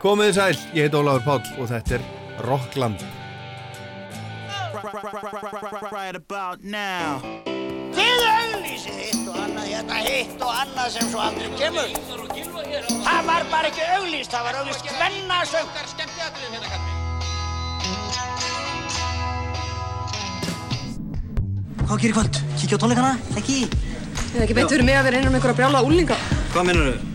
Komið sæl, ég heit Ólafur Páll og þetta er Rockland. Right about now Þið auglýsið hitt og annað, hérna hitt og annað sem svo aldrei kemur. Það var bara ekki auglýst, það var auglýst kvennasöng. Hvað gerir kvöld? Kíkja á tónleikana? Ekki? Ég hef ekki beint fyrir mig að vera innan með einhverja brjála úlinga. Hvað minnur þau?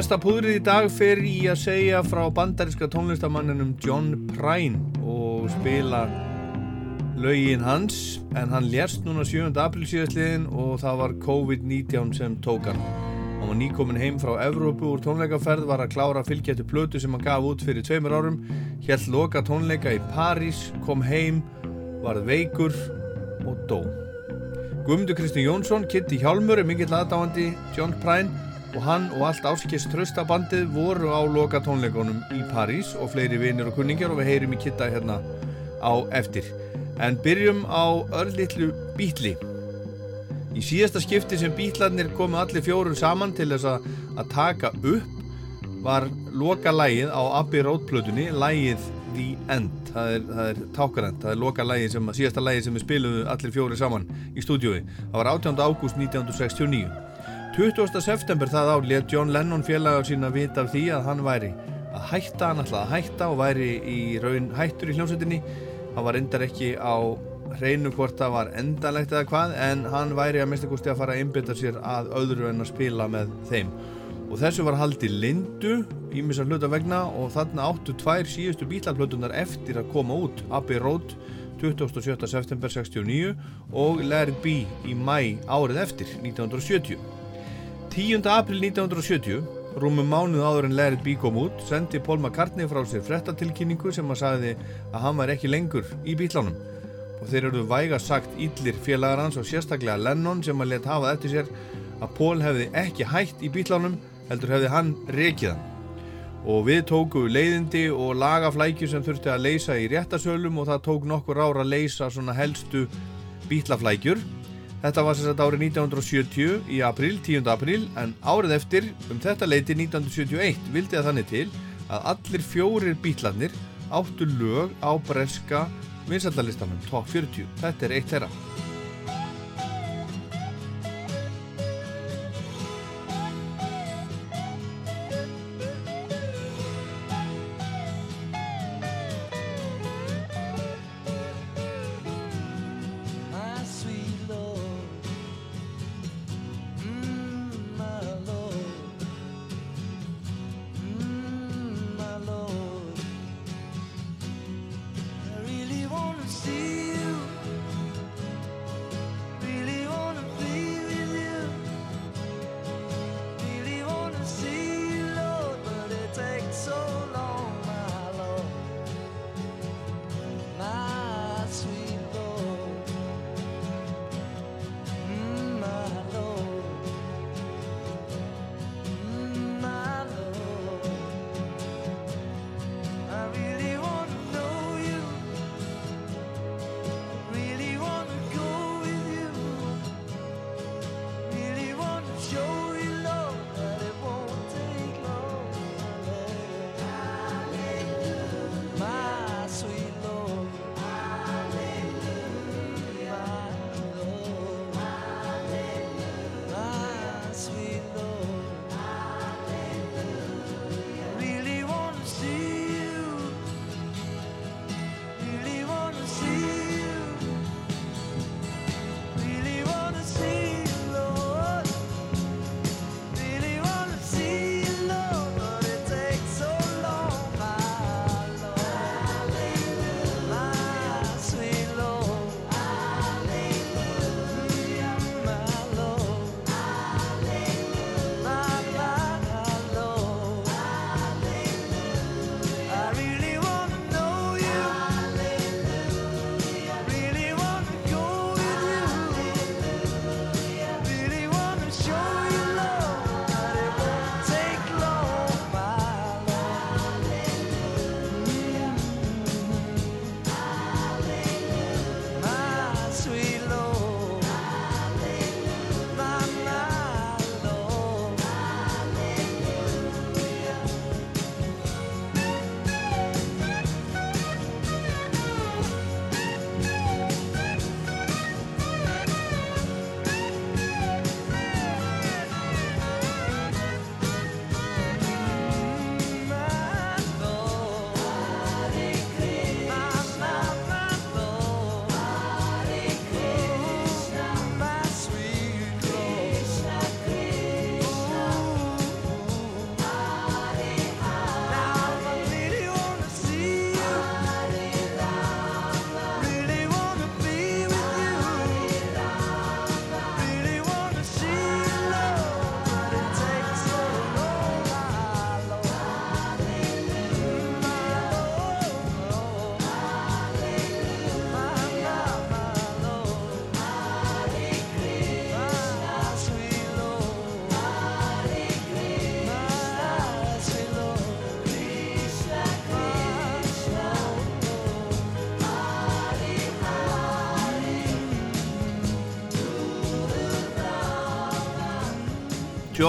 Mesta púðrið í dag fer í að segja frá bandaríska tónlistamanninum John Prine og spila lögin hans en hann lérst núna 7. april síðastliðin og það var COVID-19 sem tók hann. Hann var nýkomin heim frá Evrópu úr tónleikaferð, var að klára fylgjættu plötu sem hann gaf út fyrir tveimur árum, held loka tónleika í París, kom heim, varð veikur og dó. Guðmundur Kristinn Jónsson, Kitty Hjálmur er mikill aðdáandi John Prine og hann og allt áskist tröstabandið voru á loka tónleikunum í París og fleiri vinir og kunningjar og við heyrim í Kitta hérna á eftir. En byrjum á örlittlu bítli. Í síðasta skipti sem bítlarnir komu allir fjórun saman til þess að, að taka upp var loka lægið á Abbey Road plötunni, lægið The End. Það er, það er tákarend, það er loka lægið sem, síðasta lægið sem við spiluðu allir fjóri saman í stúdiói. Það var 18. ágúst 1969. 20. september það ár let John Lennon félagar sína vita af því að hann væri að hætta, hann ætlaði að hætta og væri í raun hættur í hljómsveitinni hann var endar ekki á hreinu hvort það var endalegt eða hvað en hann væri að minnstakosti að fara að einbytta sér að öðru en að spila með þeim og þessu var haldið lindu ímissa hluta vegna og þarna áttu tvær síðustu bílalplötunar eftir að koma út Abbey Road 27. september 69 og It Be í mæ árið eftir 1970 10. april 1970, rúmum mánuð áður en It Be kom út, sendi Paul McCartney frá sér frettatilkynningu sem að sagði að hann var ekki lengur í bílánum og þeir eru væga sagt íllir félagar hans og sérstaklega Lennon sem að let hafa eftir sér að Paul hefði ekki hætt í bílánum heldur hefði hann rekið hann og við tóku leiðindi og lagaflækju sem þurfti að leysa í réttasölum og það tók nokkur ára að leysa svona helstu bílaflækjur Þetta var sérstaklega árið 1970 í april, 10. april, en árið eftir, um þetta leiti 1971, vildi það þannig til að allir fjórir bítlarnir áttu lög á breska vinsaldalistanum, top 40. Þetta er eitt þeirra.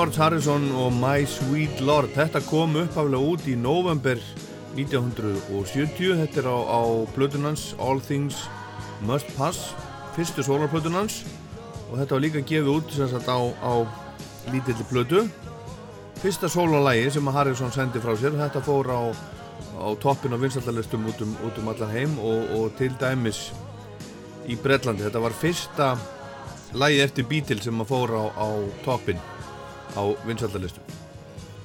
George Harrison og My Sweet Lord. Þetta kom uppaflega út í november 1970 þetta er á, á plötunans All Things Must Pass fyrstu sólarplötunans og þetta var líka gefið út sagt, á, á lítilli plötu. Fyrsta sólarlægi sem Harrison sendi frá sér þetta fór á, á toppin á vinstallarlistum út um, út um allan heim og, og til dæmis í Breitlandi þetta var fyrsta lægi eftir Beatles sem að fór á toppin á vinsaldalistum.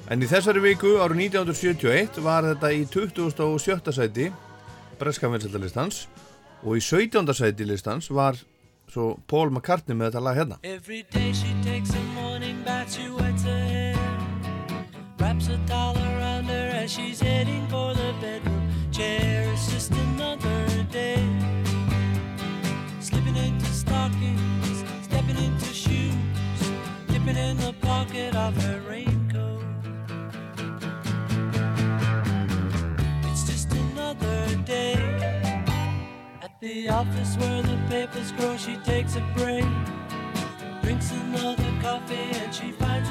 En í þessari viku árið 1971 var þetta í 27. sæti breska vinsaldalistans og í 17. sæti listans var svo Paul McCartney með þetta lag hérna. Every day she takes a morning bath, she wets her hair Wraps a towel around her as she's heading for the bedroom chair Dipping in the pocket of her raincoat. It's just another day At the office where the papers grow, she takes a break Drinks another coffee and she finds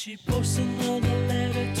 she posts another letter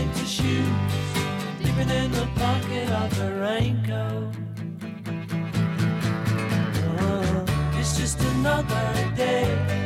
into shoes, dipping in the pocket of her raincoat. Oh, it's just another day.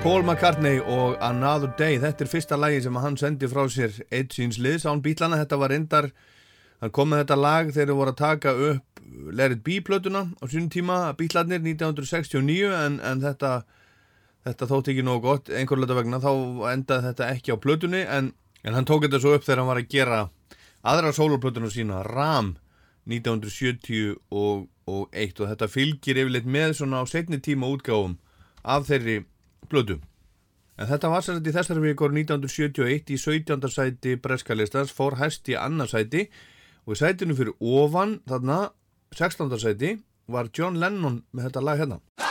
Paul McCartney og Another Day. Þetta er fyrsta lagi sem hann sendi frá sér eitt síns liðs án bílana þetta var reyndar, hann kom með þetta lag þegar voru að taka upp Let It Be plötuna á sínum tíma bílarnir 1969 en, en þetta þetta þótt ekki nógu gott einhverlega vegna. Þá endaði þetta ekki á plötunni en, en hann tók þetta svo upp þegar hann var að gera aðra sólurplötuna sína Ram 1970 og, og þetta fylgir yfirleitt með svona á setni tíma útgáfum af þeirri plötu. En þetta var sérst í þessari vikur 1971 í 17. sæti breskalistans, fór hæst í annarsæti og í sætinu fyrir ofan þarna 16. sæti var John Lennon með þetta lag hérna.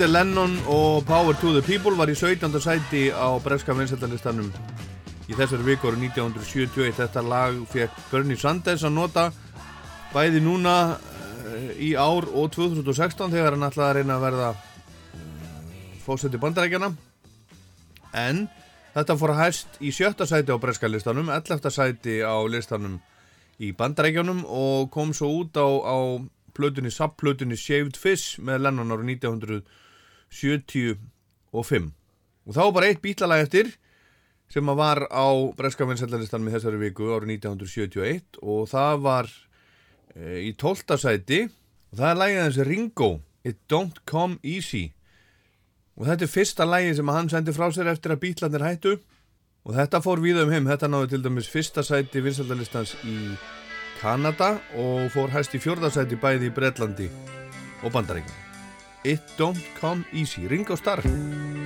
Þetta er Lennon og Power to the People var í 17. sæti á breska vinsættalistanum í þessari viku árið 1971. Þetta lag fekk Bernie Sanders að nota bæði núna uh, í ár og 2016 þegar hann ætlaði að reyna að verða uh, fósetti bandarækjana. En þetta fór hæst í sjötta sæti á breska listanum, 11. sæti á listanum í bandarækjanum og kom svo út á, á plötunni, subplötunni Shaved Fish með Lennon árið 1975 og þá var bara eitt bítlalag eftir sem var á breska vinsætlaristan með þessari viku árið 1971 og það var e, í 12. sæti. Og það er lagið hans Ringo It Don't Come Easy. Og þetta er fyrsta lagið sem hann sendi frá sér eftir að bítlarnir hættu. Og þetta fór við um heim, þetta náði til dæmis fyrsta sæti vinsætlalistans í Kanada og fór hæst í fjórðasæti bæði í Bretlandi og Bandaríkjum. It don't come easy. Ringo Starr. Got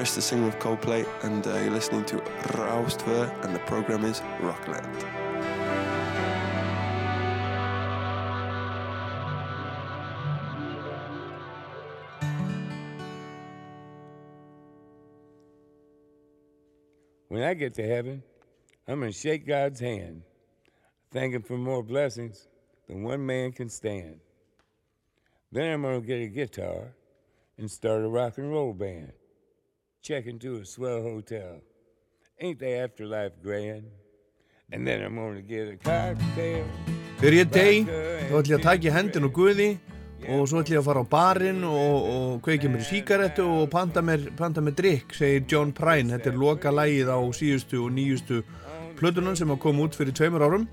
Chris, the singer of Coldplay, and uh, you're listening to Raustver, and the program is Rockland. When I get to heaven, I'm going to shake God's hand, thank Him for more blessings than one man can stand. Then I'm going to get a guitar and start a rock and roll band. Check into a swell hotel. Ain't the afterlife grand? And then I'm to get a cocktail. Þegar ég dey, þá ætlum ég að í hendin og guði og svo ætlum ég að fara á barinn og, og kveikja mér síkarettu og panta mér, panta mér drikk, segir John Prine. Þetta er loka lægið á síðustu og nýjustu plötunan sem að koma út fyrir tveimur árum.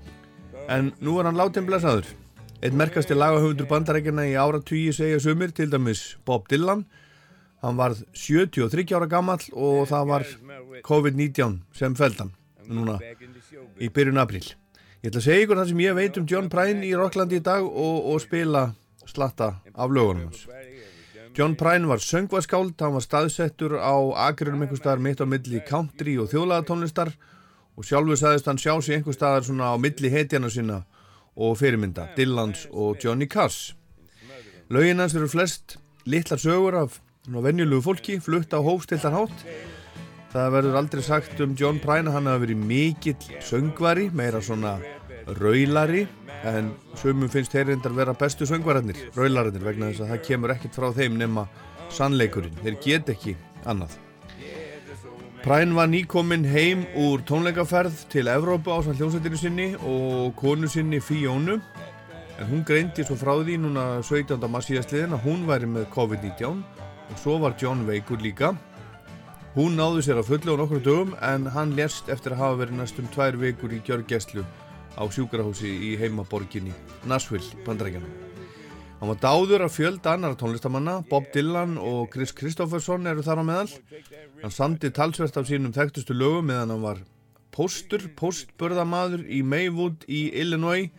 En nú er hann látin blessaður. Einn merkasti lagahöfundur bandarækjana í áratvíi segja sumir, til dæmis Bob Dylan. Hann varð 73 ára gammal og það var COVID-19 sem feldan núna í byrjun april. Ég ætla að segja ykkur það sem ég veit um John Prine í Rocklandi í dag og, og spila slatta af lögunum hans. John Prine var söngvaskáld, hann var staðsettur á agrunum einhver staðar mitt á milli country og þjóðlagatónlistar og sjálfur sagðist hann sjá sig einhver staðar svona á milli hetjana sinna og fyrirmynda, Dylans og Johnny Cass. Lögin hans eru flest litlar sögur af venjulegu fólki, flutt á hófstiltar hátt Það verður aldrei sagt um John Prine að hann hafa verið mikill söngvari, meira svona raulari, en sumum finnst þeir reyndar vera bestu söngvararnir, raularinnir, vegna þess að það kemur ekkert frá þeim nema sannleikurinn. Þeir get ekki annað. Prine var nýkominn heim úr tónleikaferð til Evrópa á sann hljómsveitinu sinni og konu sinni Fíónu, en hún greindi svo frá því núna 17. massíðastliðin að hún væri með COVID-19 og svo var John veikur líka. Hún náði sér að fulla á nokkru dögum en hann lest eftir að hafa verið næstum tvær vikur í gjörgæslu á sjúkrahúsi í heimaborginni Nashville, bandrækjanum. Hann var dáður af fjölda annar tónlistamanna, Bob Dylan og Chris Kristofferson eru þar á meðal. Hann samti talsvert af sínum þekktustu lögum meðan hann var póstur, póstbörðamadur í Maywood í Illinois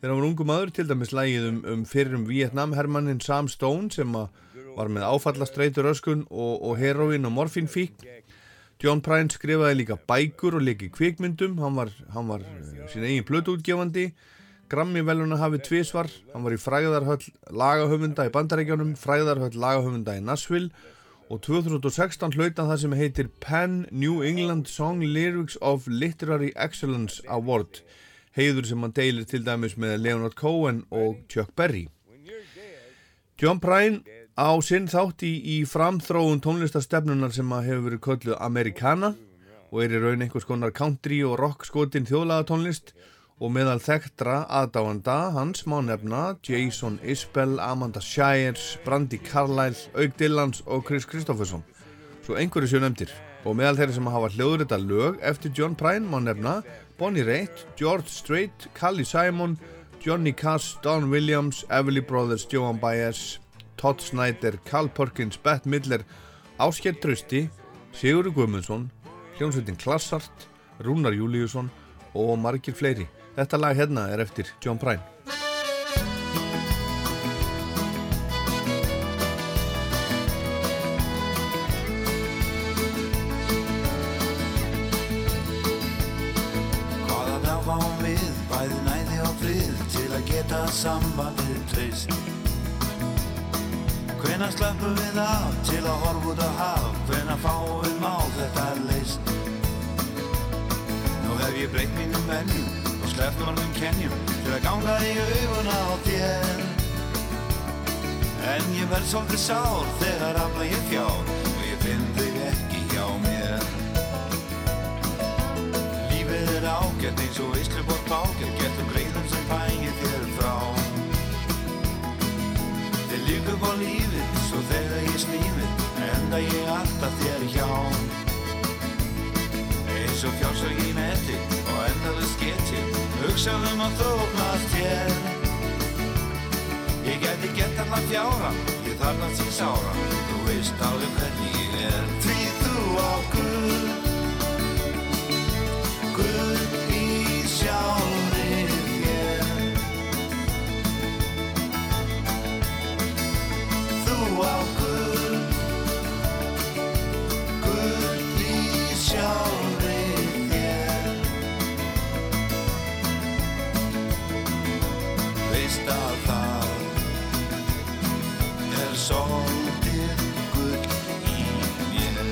þegar hann var ungu maður, til dæmis lægið um, um fyrir um Vietnam-hermannin Sam Stone sem var með áfallastreitur öskun og, og heroin og morfinfík. John Prine skrifaði líka bækur og leiki kvikmyndum, hann var, hann var uh, sín eigin blötuútgefandi, Grammy-veluna hafið tvísvar, hann var í fræðarhöll lagahöfunda í Bandaríkjónum, fræðarhöll lagahöfunda í Nashville og 2016 hlauta það sem heitir Penn New England Song Lyrics of Literary Excellence Award, heiður sem hann deilir til dæmis með Leonard Cohen og Chuck Berry. John Prine á sinn þátt í, í framþróun tónlistastefnunar sem að hefur verið kölluð Americana og er í raun einhvers konar country og rock skotin þjóðlaga tónlist og meðal þekktra aðdáanda hans má nefna Jason Isbell, Amanda Shires, Brandi Carlyle, Aug Dillans og Chris Kristofferson. Svo einhverju séu nefndir. Og meðal þeirri sem hafa hljóðrita lög eftir John Prine má nefna Bonnie Raitt, George Strait, Callie Simon, Johnny Cass, Don Williams, Everly Brothers, Joan Baez, Todd Snyder, Carl Perkins, Bette Midler, Áskjær Trösti, Sigurður Guðmundsson, hljómsveitin Klassart, Rúnar Júliusson og margir fleiri. Þetta lag hérna er eftir John Prine. Hvaða þá fáum við, bæði næði og frið til að geta sambandið Hvenær slöppum við af til að horfa út á haf? Hvenær fáum við mál þetta er leist Nú hef ég breytt mínum venjum og sleppt margum kenjum til að ganga í auguna á þér. En ég verð svolítið sár þegar afla ég fjár og ég finn þig ekki hjá mér. Lífið er ágætt eins og Íslubor bágætt Getum greiðum sem fængir upp á lífið Svo þegar ég snýfið Enda ég alltaf þér hjá. Eins og fjársög í neti Og endalus geti Hugsaðum að þóknast hér Ég geti gett allan fjára Ég þarf að sín sára Þú veist alveg hvernig ég er. Því þú á Guð svolítið gull í mér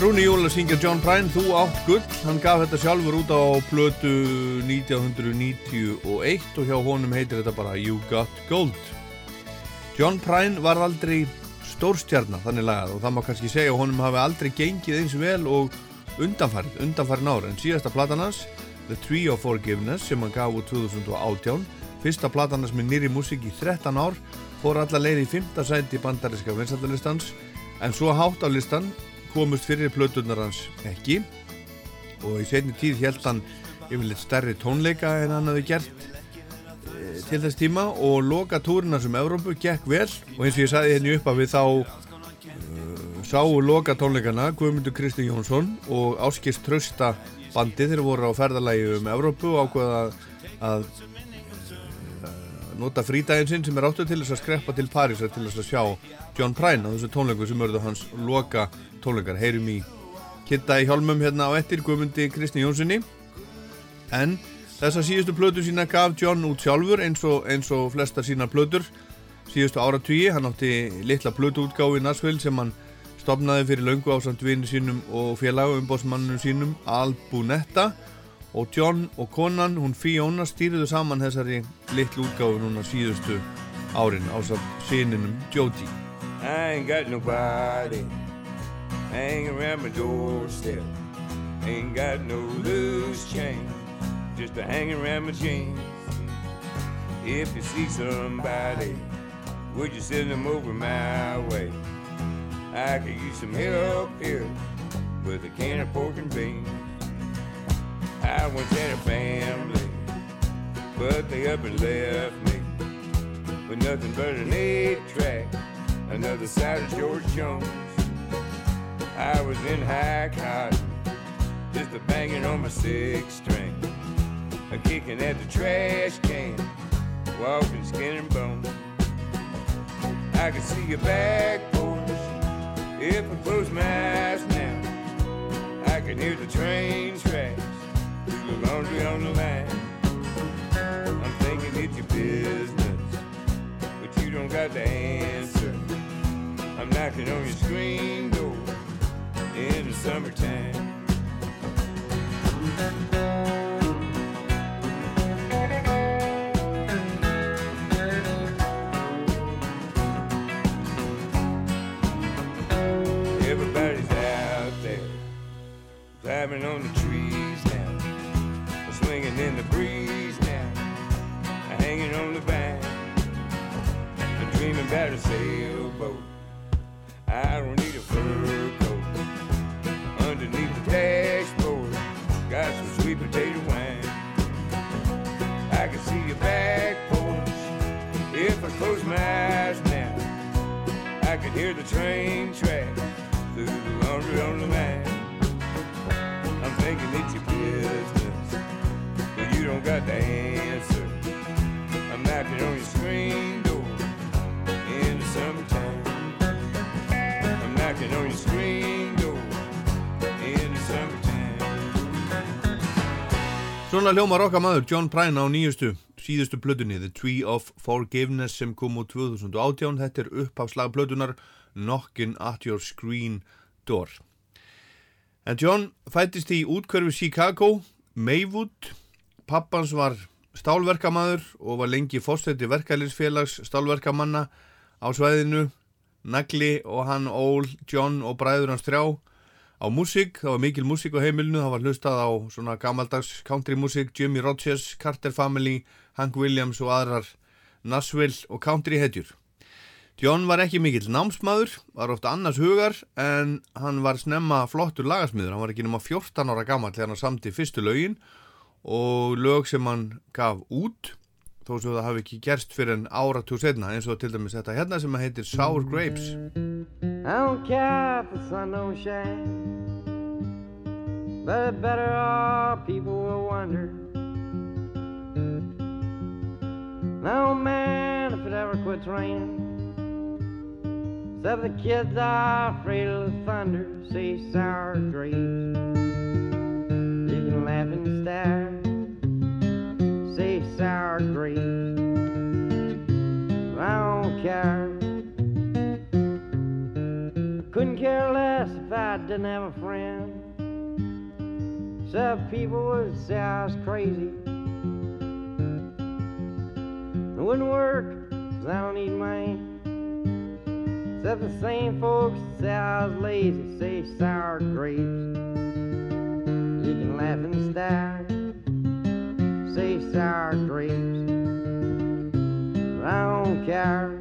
Rúni Júl að syngja John Prine, Þú átt gull, hann gaf þetta sjálfur út á plötu 1991 og hjá honum heitir þetta bara You Got Gold. John Prine var aldrei stórstjarnar þannig lagað og það má kannski segja að honum hafi aldrei gengið eins vel og undanfarið, undanfarið nára en síðasta platan hans, The Tree of Forgiveness sem hann gaf úr 2018 fyrsta platan hans með nýri músík í 13 ár fór alla leið í 5. sæti bandariska vinsaldalistans en svo hátt á listan komust fyrir plötunar hans ekki og í setni tíð held hann yfirleitt stærri tónleika en hann hafi gert e, til þess tíma og loka túrina sem Európu gekk vel og eins og ég sagði henni upp að við þá uh, sáu loka tónleikana Guðmundur Kristi Jónsson og Áskist Trausta bandi þeir voru á ferðalagi um Európu og ákveða að, að nota frídægin sinn sem er áttu til þess að skreppa til París til þess að sjá John Prine á þessu tónleiku sem örðu hans loka tónleikar. Heyrum í Kitta í hjálmum hérna á ettir Guðmundi Kristni Jónssoni en þessa síðustu plötu sína gaf John út sjálfur eins og, eins og flesta sína plötur síðustu áratvíi, hann átti litla plötuútgáfi í Nashville sem hann stopnaði fyrir laungu ásand vinni sínum og félagum umbósmannunum sínum Albunetta og John og konan, hún Fiona stýriðu saman þessari litlu útgáfi núna síðustu árin ásand síninum Jody I ain't got nobody hanging around my doorstep. Ain't got no loose change, just a hanging around my jeans. If you see somebody, would you send them over my way? I could use some help here with a can of pork and beans. I once had a family, but they up and left me with nothing but an eight track, another side of George Jones. I was in high cotton, just a banging on my six string, a kicking at the trash can, walking skin and bone. I could see your back porch if I close my eyes now. I can hear the train tracks through the laundry on the line. I'm thinking it's your business, but you don't got the answer. I'm knocking on your screen door in the summertime. Climbing on the trees now, swinging in the breeze now, hanging on the vine. I'm dreaming about a sailboat. I don't need a fur coat. Underneath the dashboard, got some sweet potato wine. I can see your back porch if I close my eyes now. I can hear the train track through the laundry on the line. Thinking it's your business, but you don't got the answer. I'm knocking on your screen door in the summertime. I'm knocking on your screen door in the summertime. Svona hljómar okkar maður John Prine á nýjustu síðustu plötunni The Tree of Forgiveness sem kom úr 2018 þetta er upphafslag plötunar Knockin' at Your Screen Door En John fættist í útkörfi Chicago Maywood. Pappans var stálverkamaður og var lengi fórseti verkælisfélags stálverkamanna á svæðinu. Nagli og hann Ól, John og bræður hans þrjá. Á músík, það var mikil músík á heimilinu, það var hlustað á svona gamaldags country músík, Jimmy Rogers, Carter Family, Hank Williams og aðrar Nashville og country hetjur. John var ekki mikill námsmaður, var ofta annars hugar en hann var snemma flottur lagasmiður, hann var ekki nema 14 ára gammal þegar hann samti fyrstu lögin og lög sem hann gaf út þó svo það hafi ekki gerst fyrir en áratug setna eins og til dæmis þetta hérna sem heitir Sour Grapes. I don't care if the sun don't shine, but better off people will wonder. No man, if it ever quits raining, Some of the kids are afraid of the thunder, say sour grapes. You can laugh and stare, say sour grapes. I don't care. Couldn't care less if I didn't have a friend. Some people would say I was crazy. It wouldn't work, cause I don't need money. Except the same folks that say I was lazy, say sour grapes. You can laugh and stare, say sour grapes. But I don't care.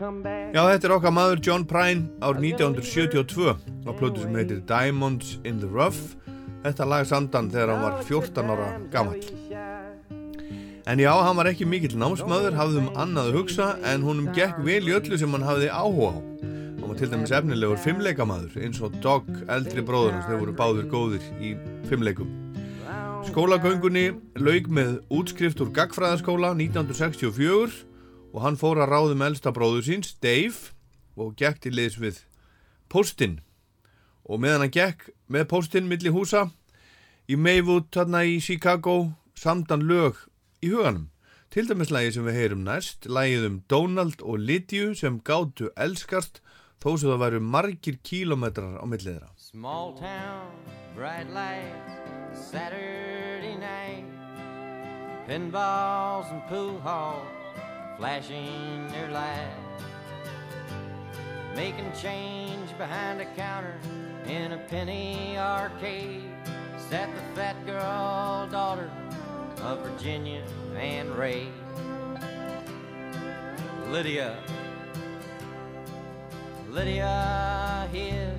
Já, þetta er okkar maður John Prine árið 1972 á plötu sem heitir Diamonds in the Rough. Þetta lag samdan þegar hann var 14 ára gammal. En já, hann var ekki mikill námsmaður, hafði um annað að hugsa en honum gekk vel í öllu sem hann hafði áhuga á. Hann var til dæmis efnilegur fimmleikamaður eins og Dog, eldri bróður hans, þeir voru báður góðir í fimmleikum. Skólagöngunni laug með útskrift úr Gagfræðaskóla 1964 og hann fór að ráðum elsta bróður síns, Dave, og gekk til liðs við Postin. Og meðan hann gekk með Postin milli húsa í Maywood, þarna í Chicago, samdan lög í huganum. Til dæmis lagi sem við heyrum næst, lagið um Donald og Lydiu sem gátu elskast þó sem það væru margir kílometrar á millið þeirra. Small town, bright lights, Saturday night, pinballs and pool halls flashing their lights, making change behind a counter in a penny arcade. Sat the fat girl daughter of Virginia and Ray. Lydia, Lydia hid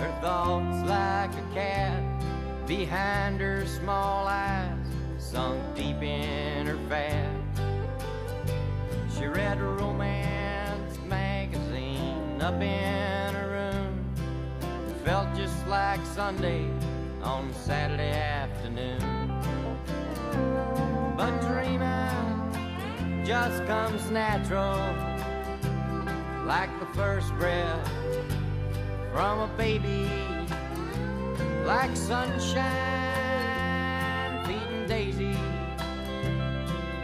her thoughts like a cat behind her small eyes, sunk deep in her fat. Read a romance magazine up in her room. Felt just like Sunday on Saturday afternoon. But dreaming just comes natural, like the first breath from a baby, like sunshine feeding daisy,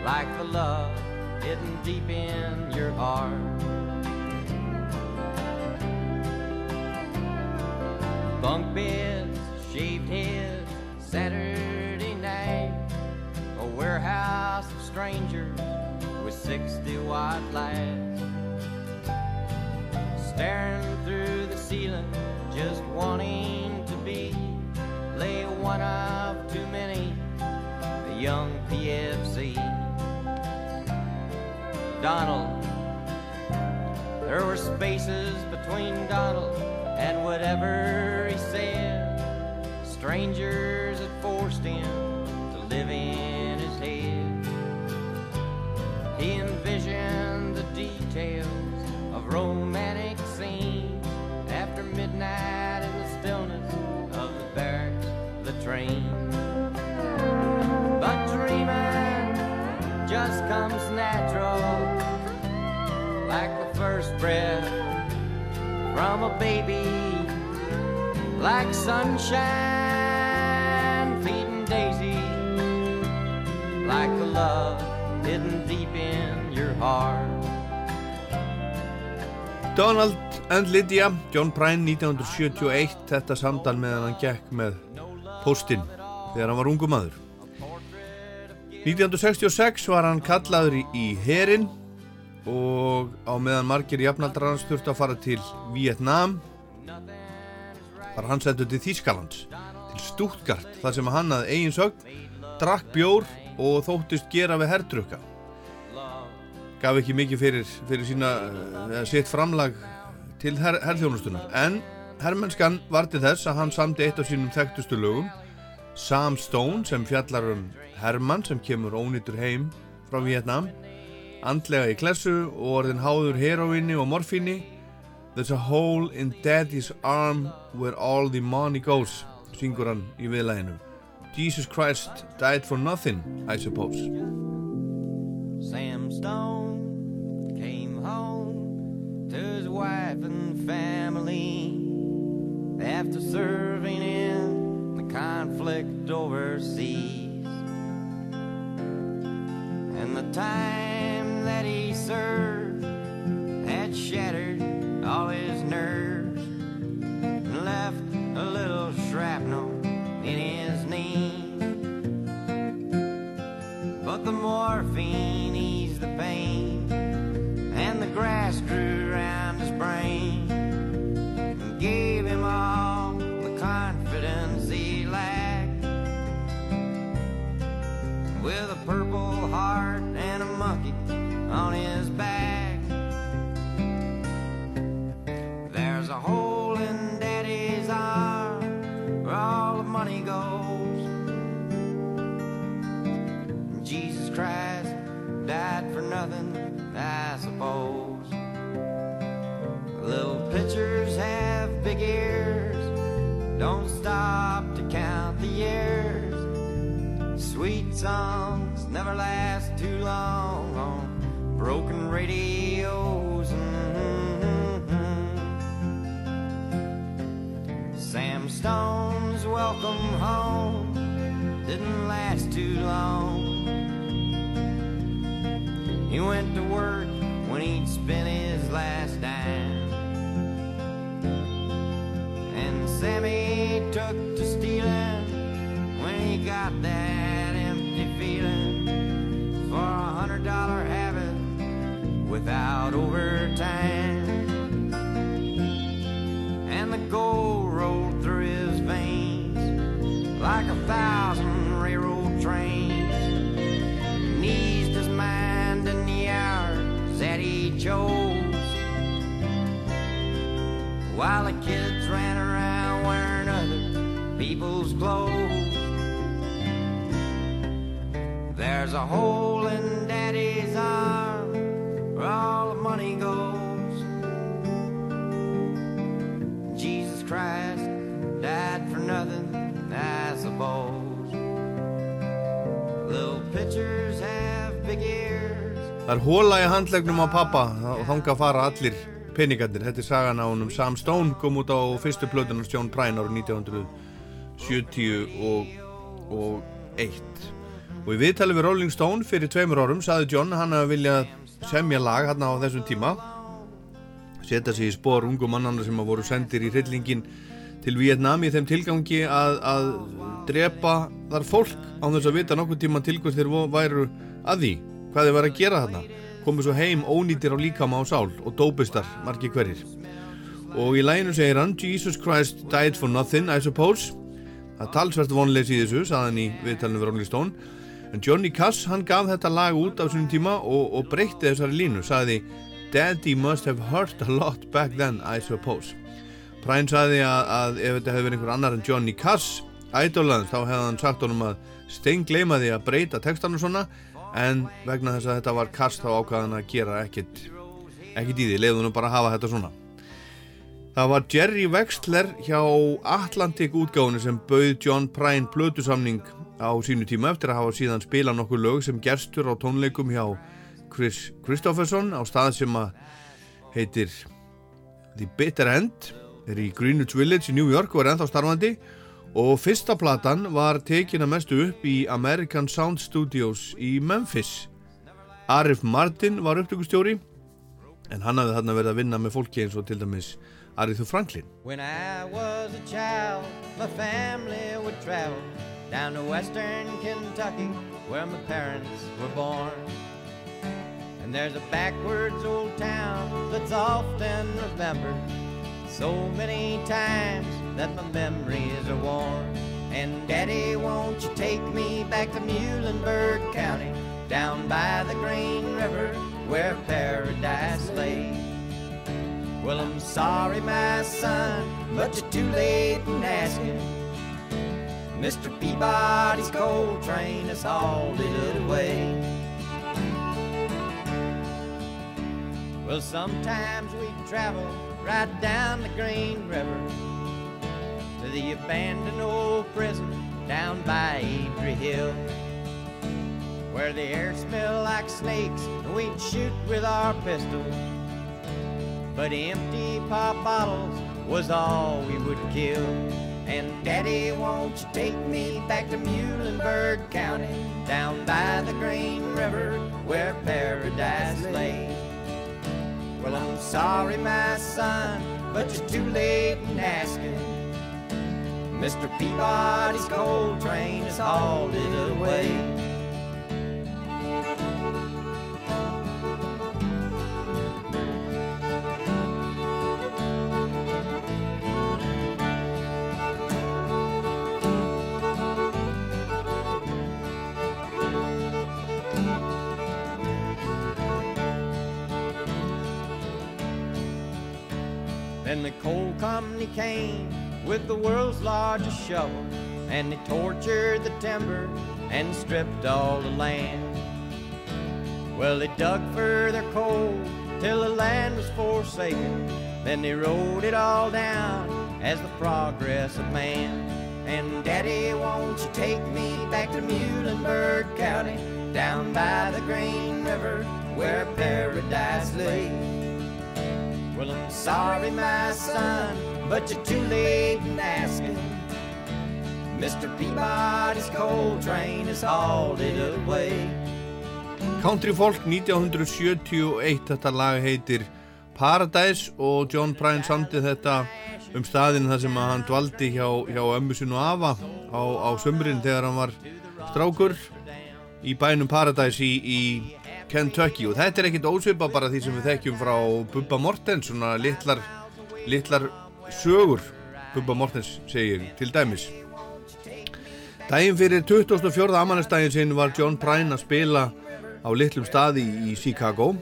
like the love hidden deep in your heart. Bunk beds, shaved heads, Saturday night, a warehouse of strangers with 60 watt lights. Staring through the ceiling, just wanting to be, lay one of too many, a young PFC. Donald. There were spaces between Donald and whatever he said. Strangers had forced him to live in his head. He envisioned the details of romantic scenes after midnight in the stillness of the barracks, the train. But dreaming just comes first breath from a baby, like sunshine feeding daisy, like the love hidden deep in your heart. Donald and Lydia, John Prine 1971, þetta samtal meðan hann gekk með postinn þegar hann var ungu maður. 1966 var hann kallaður í, í herin og á meðan margir jafnaldrar hans þurfti að fara til Vietnam var hann sendur til Þýskalands til Stuttgart þar sem hann að eigin sögn drakk bjór og þóttist gera við herdrukka. Gaf ekki mikið fyrir, fyrir sína uh, sitt framlag til her, herþjónustunar en herrmennskan var til þess að hann samti eitt af sínum þekktustu lögum Sam Stone sem fjallar um Hermann sem kemur ónýtur heim frá Vietnam andlega í klessu og orðin háður heroinni og morfíni. There's a hole in daddy's arm where all the money goes syngur hann í viðlæginu Jesus Christ died for nothing, I suppose. Sam Stone came home to his wife and family. After serving in the conflict overseas. And the time that he served had shattered all his nerves and left a little shrapnel Það er hóla í handlegnum á pappa og þanga fara allir peningarnir. Þetta er sagan á honum. Sam Stone kom út á fyrstu plötunars John Prine árið 1970 og, í viðtali við Rolling Stone fyrir tveimur árum saði John hann að vilja semja lag hann á þessum tíma setja sig í spór ungu mannana sem að voru sendir í hryllingin til Vietnam í þeim tilgangi að, að drepa þar fólk á þess að vita nokkuð tíma til hvers þeir vo- væru að því hvað þeir væru að gera þarna. Komið svo heim ónýtir á líkama á sál og dópistar margir hverjir. Og í læginu segir hann Jesus Christ died for nothing I suppose. Það er talsvert vonleys í þessu sagði hann í viðtalinu við Rolling Stone. En Johnny Cass hann gaf þetta lag út á sínum tíma og, og breytti þessari línu sagði Daddy must have hurt a lot back then I suppose. Prine sagði að, að ef þetta hefði verið einhver annar en Johnny Cass ædolans þá hefði hann sagt honum að steingleima því að breyta textanum svona en vegna þess að þetta var Cass þá ákvaðan að gera ekkit ekkit í því, leiðu nú bara að hafa þetta svona. Það var Jerry Wexler hjá Atlantic útgáfunni sem bauð John Prine blötusamning á sínu tíma eftir að hafa síðan spilað nokkur lög sem gerstur á tónleikum hjá Chris Kristofferson á stað sem að heitir The Bitter End. Er í Greenwich Village í New York og er ennþá starfandi og fyrsta platan var tekin að mestu upp í American Sound Studios í Memphis. Arif Martin var upptökustjóri en hann hafði þarna verið að vinna með fólki eins og til dæmis Arethu Franklin. When I was a child, my family would travel down to western Kentucky where my parents were born. And there's a backwards old town that's often remembered so many times that my memories are worn. And Daddy, won't you take me back to Muhlenberg County, down by the Green River where paradise lay? Well, I'm sorry, my son, but you're too late in asking. Mr. Peabody's coal train has hauled it away. Well, sometimes we travel right down the Green River the abandoned old prison down by Adrie Hill. Where the air smelled like snakes and we'd shoot with our pistols. But empty pop bottles was all we would kill. And Daddy, won't you take me back to Muhlenberg County, down by the Green River where paradise lay? Well, I'm sorry, my son, but you're too late in asking. Mr. Peabody's coal train is hauled it away. Then the coal company came with the world's largest shovel, and they tortured the timber and stripped all the land. Well, they dug for their coal till the land was forsaken. Then they wrote it all down as the progress of man. And Daddy, won't you take me back to Muhlenberg County, down by the Green River where paradise lay? Well, I'm sorry, my son, but you're too late in asking. Mr. Peabody's coal train is hauled away. Country Folk 1971 þetta lag heitir Paradise og John Prine samtið þetta um staðin þar sem hann dvaldi hjá, hjá ömmu sinu afa á, á sömurinn þegar hann var strákur í bænum Paradise í, í Kentucky og þetta er ekkit ósvipa bara því sem við þekkjum frá Bubba Mortens svona litlar, litlar sögur Bubba Mortens segir til dæmis. Dægin fyrir 24. ammanestægin sinn var John Prine að spila á litlum staði í Chicago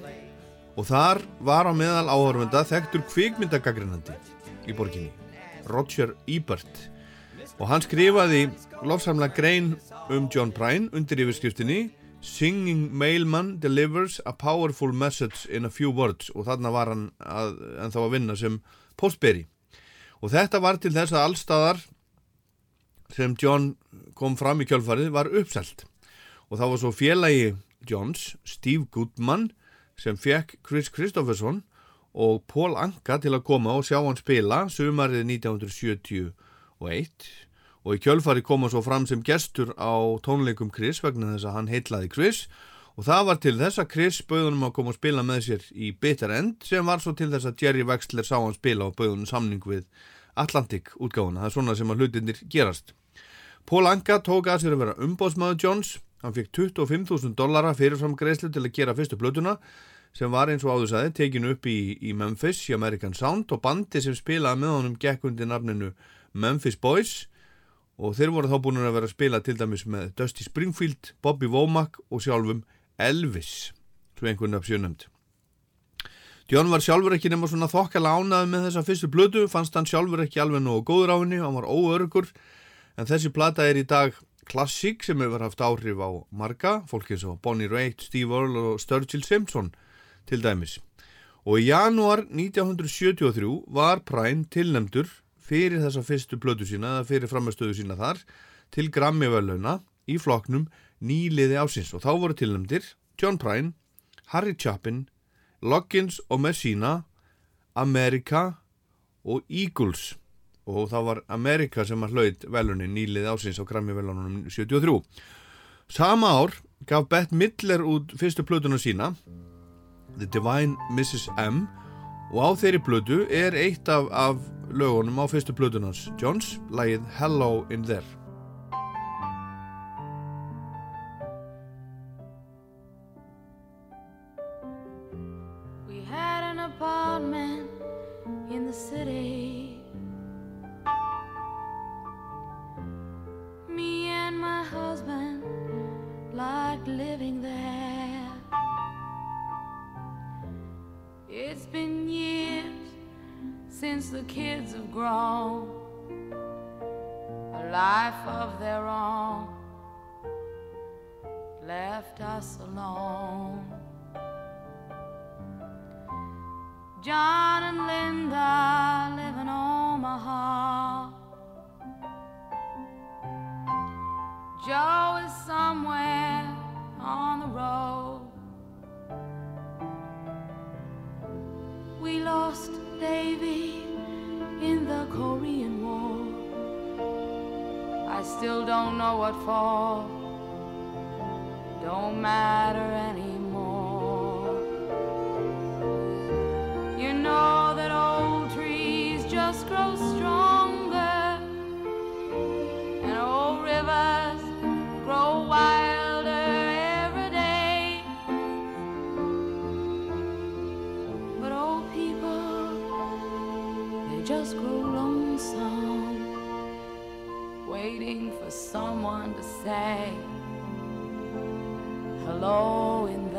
og þar var á meðal áhörfunda þekktur kvikmyndagagrinandi í borginni, Roger Ebert. Og hann skrifaði lofsamlega grein um John Prine undir yfirskriftinni Singing Mailman Delivers a Powerful Message in a Few Words. Og þarna var hann að, en þá að vinna sem postberi og þetta var til þess að allstaðar sem John kom fram í kjölfarið var uppselt. Og þá var svo félagi Johns, Steve Goodman sem fekk Chris Christopherson og Paul Anka til að koma og sjá hann spila sumarið 1971 og í kjölfarið koma svo fram sem gestur á tónleikum Chris vegna þess að hann heitlaði Chris. og það var til þess að Chris bauðunum að koma og spila með sér í Bitter End sem var svo til þess að Jerry Wexler sá hann spila og bauðunum samning við Atlantic útgáðuna, það er svona sem að hlutinir gerast. Paul Anka tók að sér að vera umbóðsmaður Jones. Hann fikk 25.000 dollara fyrirfram greiðslu til að gera fyrstu blötuna sem var eins og áður saði tekinu upp í, í Memphis í American Sound og bandi sem spilaði með honum gekk undir nafninu Memphis Boys. Og þeir voru þá búin að vera að spila til dæmis með Dusty Springfield, Bobby Womack og sjálfum Elvis svo einhvern af sjönemnd John var sjálfur ekki nema svona þokkala ánað með þessa fyrstu blötu fannst hann sjálfur ekki alveg nógu góður á henni hann var óörgur en þessi plata er í dag klassík sem hefur haft áhrif á marga, fólk eins og Bonnie Raitt, Steve Earle og Sturgill Simpson til dæmis. Og í janúar 1973 var Prime tilnemdur fyrir þessa fyrstu blödu sína eða fyrir framstöðu sína þar til Grammy-völauna í floknum nýliði ásins og þá voru tilnemdir John Prine, Harry Chapin, Loggins og Messina, America og Eagles og það var Amerika sem að hlaut velunin nýlið ásins á Grammy velunum 73. Sama ár gaf Bette Midler út fyrstu plötuna sína The Divine Mrs. M og á þeirri plötu er eitt af, af lögunum á fyrstu plötunans Johns, lagið Hello in There an apartment in the city. Me and my husband liked living there. It's been years since the kids have grown a life of their own, left us alone. John and Linda live in Omaha. Joe is somewhere on the road. We lost Davy in the Korean War. I still don't know what for. Don't matter anymore. You know that old trees just grow stronger, and old rivers grow wilder every day. But old people, they just grow lonesome, waiting for someone to say hello in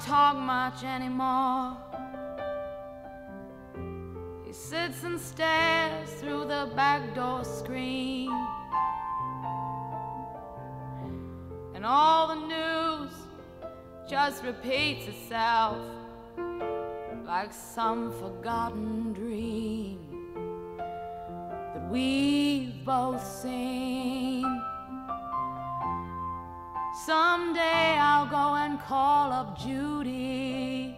talk much anymore. He sits and stares through the back door screen. And all the news just repeats itself like some forgotten dream that we've both seen. Someday I'll go and call up Judy.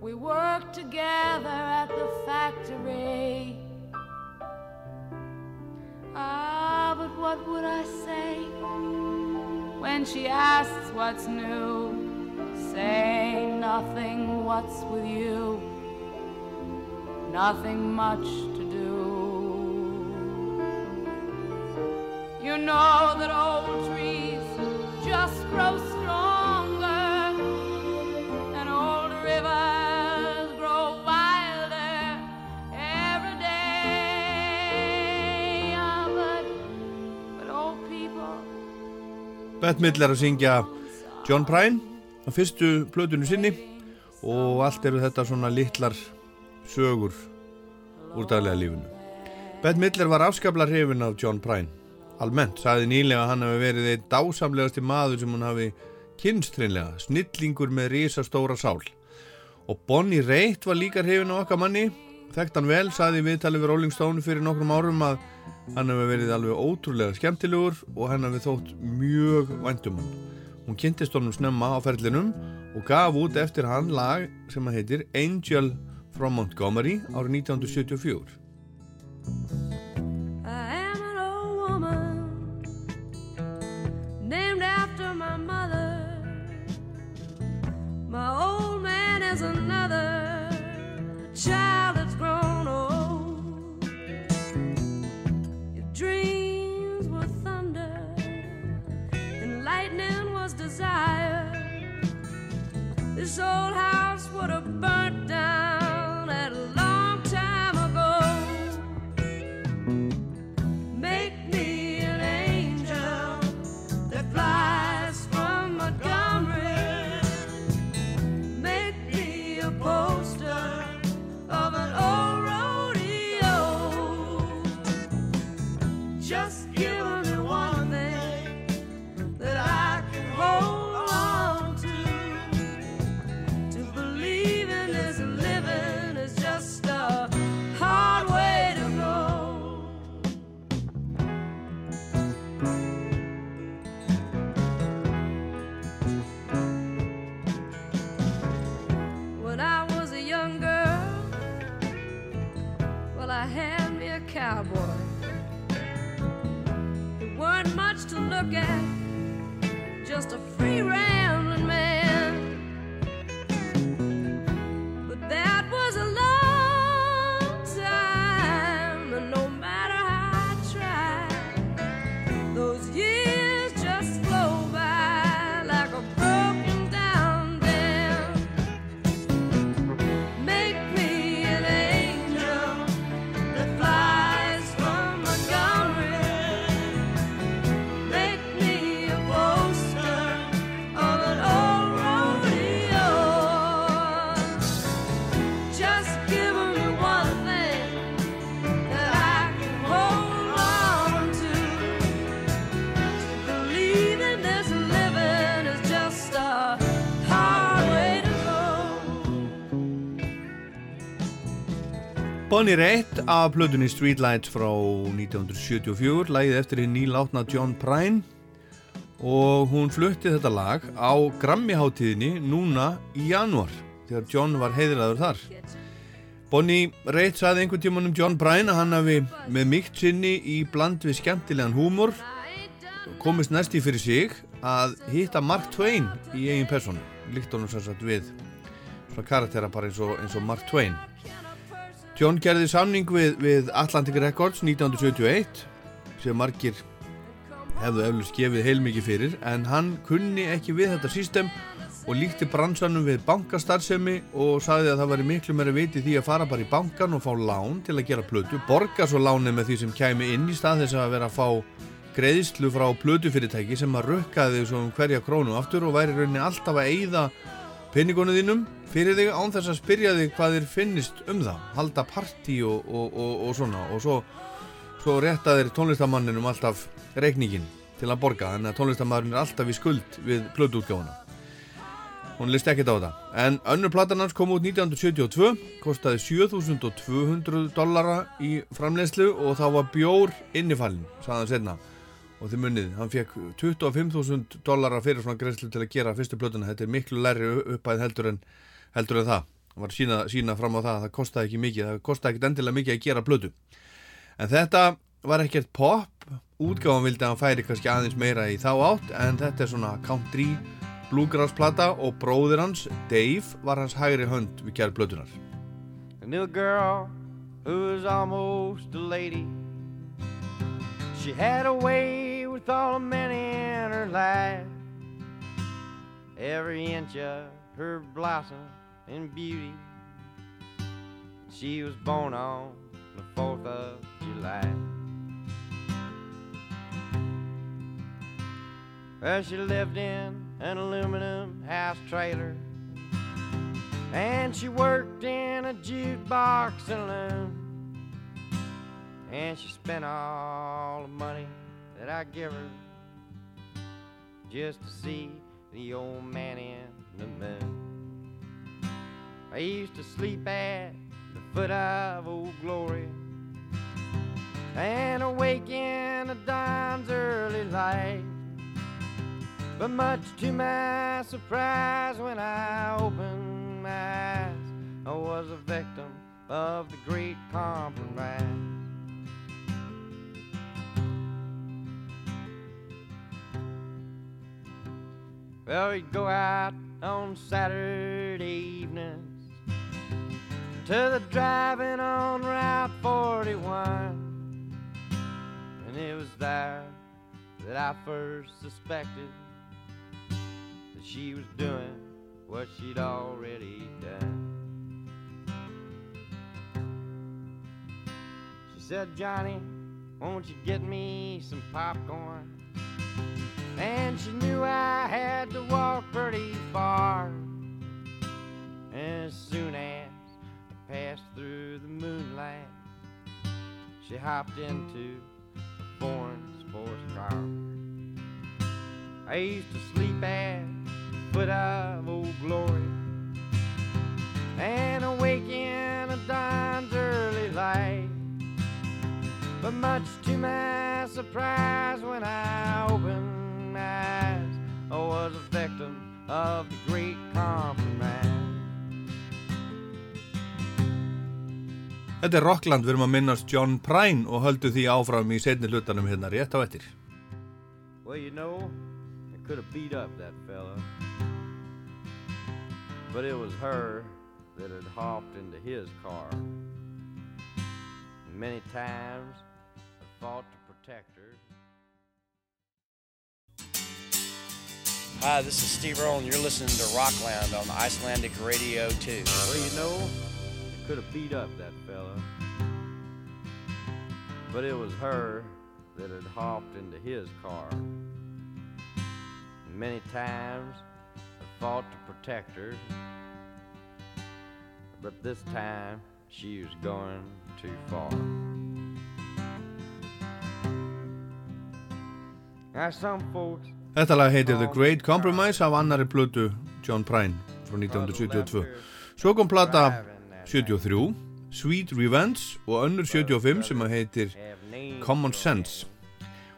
We worked together at the factory. Ah, but what would I say when she asks what's new? Say nothing, what's with you? Nothing much know that old trees just grow stronger, and old rivers grow wilder every day. Ah, but, but old people, Bette Midler að syngja John Prine á fyrstu plötunum sinni og allt eru þetta svona litlar sögur úr daglega lífinu. Bette Midler var afskaplar hrifin af John Prine. Almennt sagði nýlega að hann hafi verið einn dásamlegasti maður sem hún hafi kynstreinlega, snillingur með risastóra sál. Og Bonnie Raitt var líka hrifin á okkar manni, þekkt hann vel, sagði í viðtali við Rolling Stone fyrir nokkrum árum að hann hafi verið alveg ótrúlega skemmtilegur og hann hafi þótt mjög væntum hann. Hún kynntist honum snemma á ferlinum og gaf út eftir hann lag sem að heitir Angel from Montgomery árið 1974. This old house would have burnt down look at, just a Bonnie Raitt af plötunni Streetlights frá 1974, lagið eftir hinn nýlátna John Prine og hún flutti þetta lag á Grammy-háttíðinni núna í janúar þegar John var heiðraður þar. Bonnie Raitt saði einhvern tíman um John Prine að hann hafi með mikt sinni í bland við skemmtilegan húmor komist næst í fyrir sig að hitta Mark Twain í eigin personu, líkt honum sem sagt við svona karaktera bara eins og, eins og Mark Twain. John gerði samning við, við Atlantic Records 1971 sem margir hefðu eflust gefið heilmikið fyrir en hann kunni ekki við þetta system og líkti bransanum við bankastarðsemi og sagði að það væri miklu meira viti því að fara bara í bankan og fá lán til að gera plötu, borga svo lánið með því sem kæmi inn í stað þess að vera að fá greiðslu frá plötufyrirtæki sem að rukkaði þig svo um hverja krónu aftur og væri rauninni alltaf að eyða peningonu þínum fyrir þig án þess að spyrja þig hvað þér finnist um það. Halda partí og, og, og, og svona. Og svo, svo rétta þér tónlistamanninum alltaf reikningin til að borga. Þannig að tónlistamæðurinn er alltaf í skuld við plötuútgáfuna. Hún listi ekkert á þetta. En önnur platan hans kom út 1972 kostaði 7200 dollara í framleyslu og þá var bjór innifallin sagðan senna og þið munnið, hann fekk 25.000 dollara fyrir svona greiðslu til að gera fyrstu plötuna, þetta er miklu læri uppæð heldur en, heldur en það. Hann var sína, sína fram á það að það kostaði ekki mikið. Það kostaði ekki endilega mikið að gera plötu. En þetta var ekkert pop. Útgáðan vildi að hann færi kannski aðeins meira í þá átt en þetta er svona country bluegrass plata og bróðir hans, Dave var hans hægri hönd við I knew a girl who was almost a lady. She had a way with all the men in her life. Every inch of her blossom and beauty. She was born on the 4th of July. Well, she lived in an aluminum house trailer. And she worked in a jukebox saloon. And she spent all the money that I give her just to see the old man in the moon. I used to sleep at the foot of Old Glory and awake in the dawn's early light. But much to my surprise, when I opened my eyes, I was a victim of the great compromise. Well, we'd go out on Saturday evenings to the driving on Route 41. And it was there that I first suspected that she was doing what she'd already done. She said, Johnny, won't you get me some popcorn? And she knew I had to walk pretty far. And as soon as I passed through the moonlight, she hopped into a foreign sports car. I used to sleep at the foot of Old Glory and awake in a dawn's early light. But much to my surprise, when I opened eyes, I was a victim of the great compromise. Þetta er Rockland, við erum að minnast John Prine og höldu því áfram í setni hlutanum hérna rétt á eftir. Well, you know, I could have beat up that fella. But it was her that had hopped into his car. And many times I fought to protect her. Hi, this is Steve Earle, and you're listening to Rockland on Icelandic Radio 2. Well, you know, I could have beat up that fella. But it was her that had hopped into his car. Many times I fought to protect her. But this time she was going too far. Now some folks Þetta lag heitir The Great Compromise af annari plötu John Prine frá 1972. Svo kom plata 73 Sweet Revenge og önnur 75 sem heitir Common Sense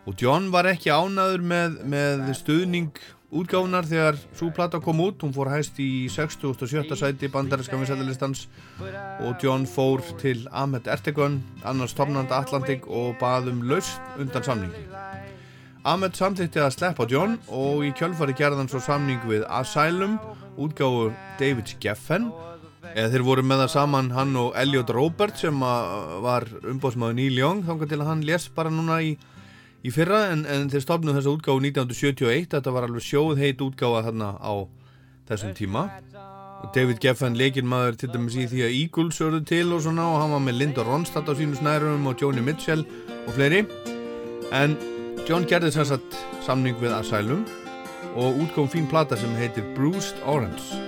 og John var ekki ánaður með, með stuðning útgáfunar þegar svo plata kom út hún fór hæst í 67. sæti bandarinska vinsættilistans og John fór til Ahmet Ertegun annars stofnanda Atlantik og baðum laust undan samningi Ahmet samþýtti að sleppa John og í kjölfari gerði hann svo samning við Asylum útgáfu David Geffen. Eða þeir voru með það saman hann og Elliot Robert sem var umbóðsmaður Neil Young þangar til að hann les bara núna í, í fyrra en, en þeir stofnum þessa útgáfu 1971 þetta var alveg sjóð heit útgáfa þarna á þessum tíma. Og David Geffen leikinn maður til dæmis í því að Eagles örðu til og svona og hann var með Linda Ronstadt á sínu snærum og Joni Mitchell og fleiri. En John gerði sem sagt samning við Asylum og útkom fín plata sem heitir Bruised Orange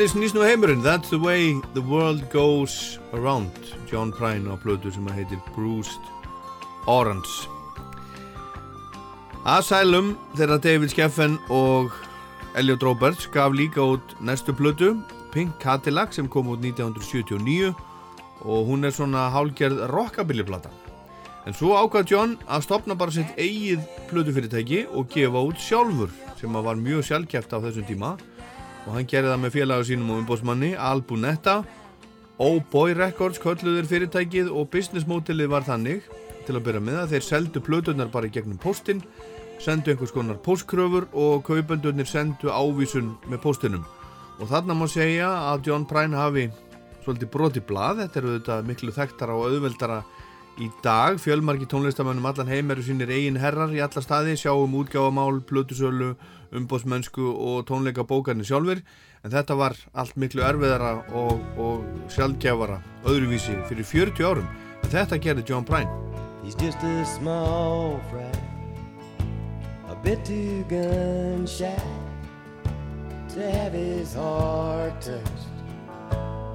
Þannig snýst nú heimurinn. That's the way the world goes around. John Prine á plötu sem að heitir Bruised Orange Asylum þeirra David Skeffen og Elliot Roberts gaf líka út næstu plötu. Pink Cadillac sem kom út 1979 og hún er svona hálgerð rockabilly-plata. En svo ákvað John að stopna bara sitt eigið plötufyrirtæki og gefa út sjálfur sem að var mjög sjálfkjæft á þessum tíma og hann gerði það með félaga sínum og umbóðsmanni Albunetta. O-Boy Records kölluður fyrirtækið og business modelið var þannig. Til að byrja með að þeir seldu plötunar bara í gegnum postin sendu einhvers konar postkröfur og kaupendurnir sendu ávísun með postinum og þarna má segja að John Prine hafi svolítið broti blað, þetta eru þetta miklu þekktara og auðveldara í dag. Fjölmarki tónlistamönnum allan heim eru sínir eigin herrar í alla staði. Sjáum útgáfamál, plötusölu umbóðsmennsku og tónleika bókarnir sjálfur en þetta var allt miklu erfiðara og, og sjálfgjafara öðruvísi fyrir 40 árum. En þetta gerði John Prine. He's just a small fry, a bit too gun shy to have his heart touched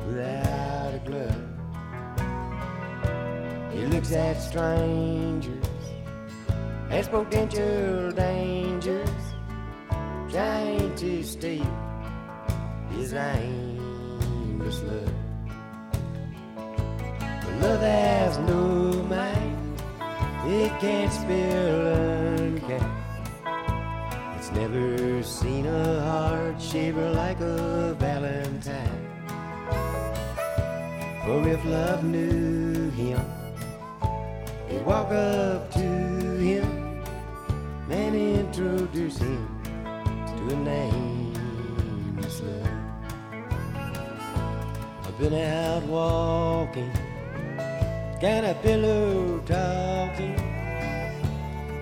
without a glove. He looks at strangers as potential dangers, trying to steal his aimless love. But love has no mind, it can't spill uncapped. It's never seen a heart shaver like a valentine. For if love knew him, he'd walk up to him and introduce him nameless love. I've been out walking, got a pillow talking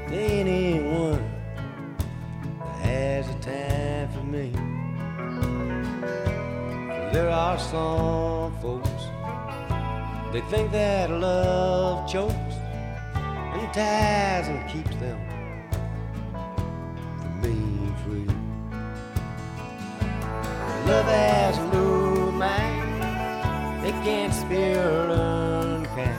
to anyone that has a time for me. There are some folks they think that love chokes and ties and keeps them Has no mind, it can't spare unkind.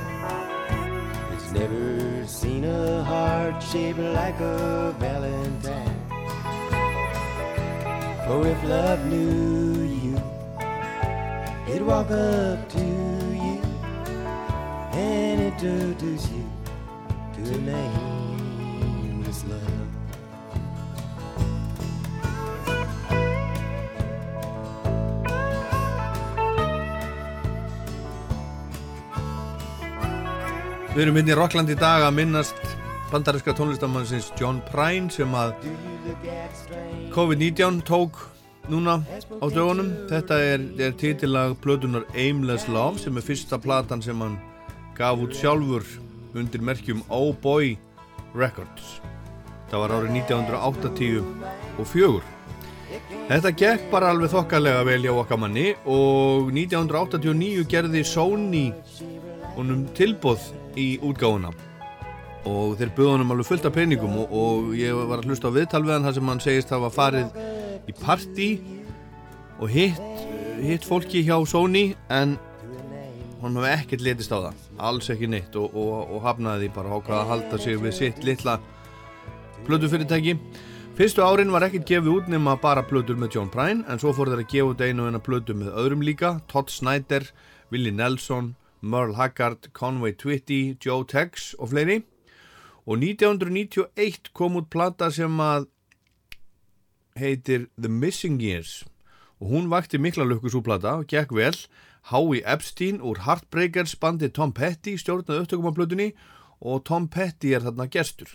It's never seen a heart shaped like a Valentine. For if love knew you, it'd walk up to you and introduce you to a nameless Við erum inn í Rockland í dag að minnast bandaríska tónlistamannsins John Prine sem að COVID-19 tók núna á dögunum. Þetta er, er titilag blödunar Aimless Love sem er fyrsta platan sem hann gaf út sjálfur undir merkjum Oh Boy Records. Það var árið 1980 og fjögur. Þetta gekk bara alveg þokkalega vel hjá okkar manni og 1989 gerði Sony honum tilbóð í útgáfuna. Og þeir buða honum alveg fullt af peningum og, og ég var að hlusta á viðtal við hann þar sem hann segist hafa farið í partí og hitt, hitt fólki hjá Sony en hann hefði ekkert letist á það. Alls ekki neitt og, og, og hafnaði því bara ákvaða að halda sig við sitt litla plötufyrirtæki. Fyrstu árin var ekkert gefið út nema bara plötur með John Prine en svo fór þeir að gefa út einu og eina plötu með öðrum líka Todd Snyder, Willie Nelson Merle Haggard, Conway Twitty, Joe Tex og fleiri. Og 1991 kom út plata sem að heitir The Missing Years. Og hún vakti mikla lukkusúplata og gekk vel. Howie Epstein úr Heartbreakers bandi Tom Petty stjórnaði upptökum á plötunni og Tom Petty er þarna gestur.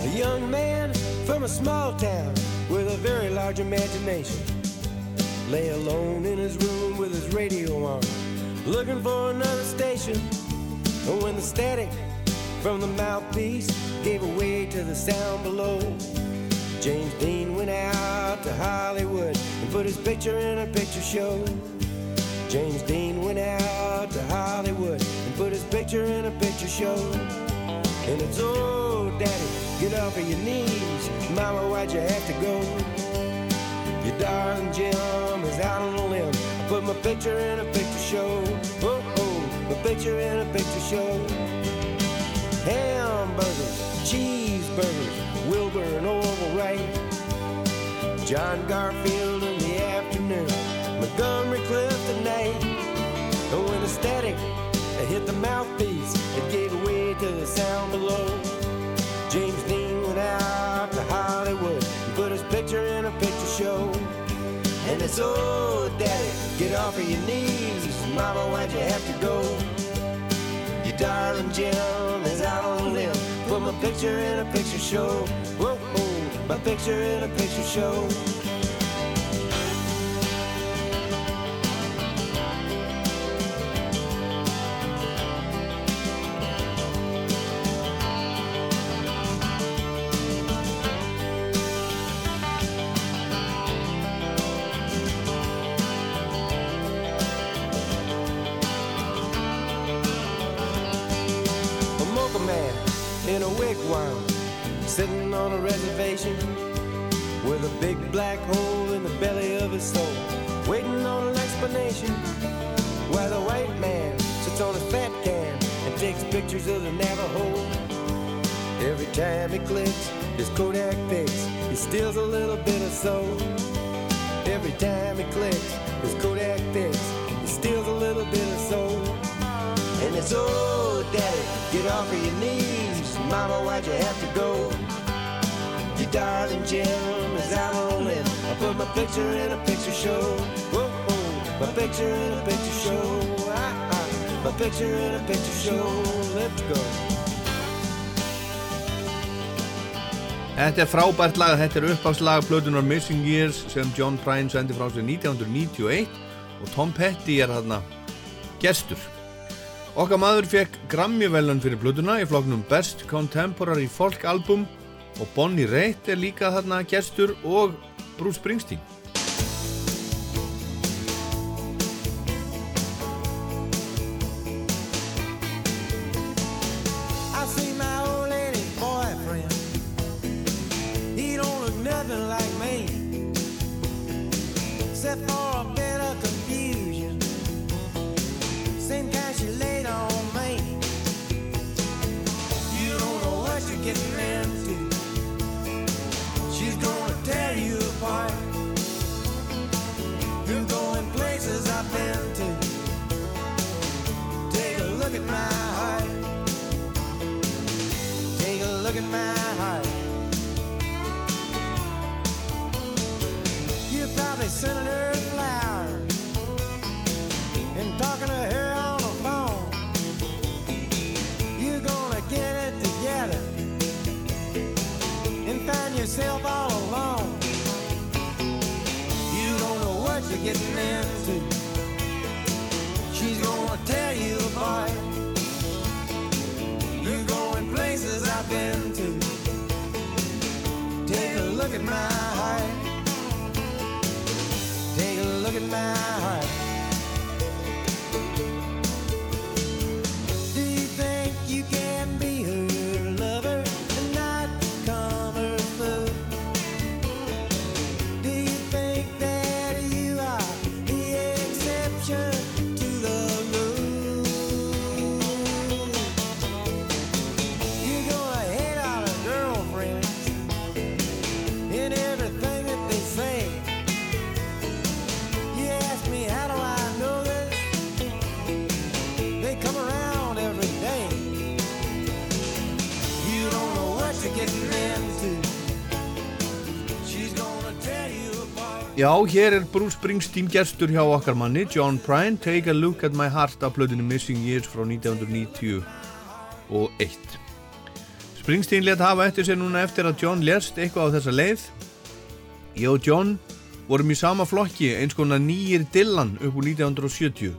A young man from a small town with a very large imagination lay alone in his room with his radio on, looking for another station. And when the static from the mouthpiece gave way to the sound below, James Dean went out to Hollywood and put his picture in a picture show. James Dean went out to Hollywood and put his picture in a picture show. And it's oh, daddy, get off of your knees. Mama, why'd you have to go? Your darling Jim is out on a limb. I put my picture in a picture show. Oh, oh, my picture in a picture show. Hamburgers, cheeseburgers, Wilbur and Orville Wright. John Garfield in the afternoon, Montgomery Clift at night. And when the static hit the mouthpiece, it gave way to the sound below. James Dean went out to Hollywood and picture in a picture show. And it's oh, daddy, get off of your knees. Mama, why'd you have to go? Your darling Jim is out on a limb. Put my picture in a picture show. Whoa, whoa, my picture in a picture show. Picture in a picture show. Whoa, whoa, my picture in a picture show. Ah, ah, my picture in a picture show. Let's go. Þetta er frábært lag, þetta er uppáðslag Plötunar Missing Years sem John Prine sendi frá sig 1991 og Tom Petty er þarna gestur Okkar maður fekk Grammy-velun fyrir plötuna í floknum Best Contemporary Folk Album og Bonnie Raitt er líka þarna gestur og Bruce Springsteen. Já, hér er Bruce Springsteen gestur hjá okkar manni, John Prine, Take a Look at My Heart af blöðinu Missing Years frá 1991. Springsteen let hafa eftir sér núna eftir að John lest eitthvað á þessa leið. Ég og John vorum í sama flokki eins konar nýjir Dylan upp úr 1970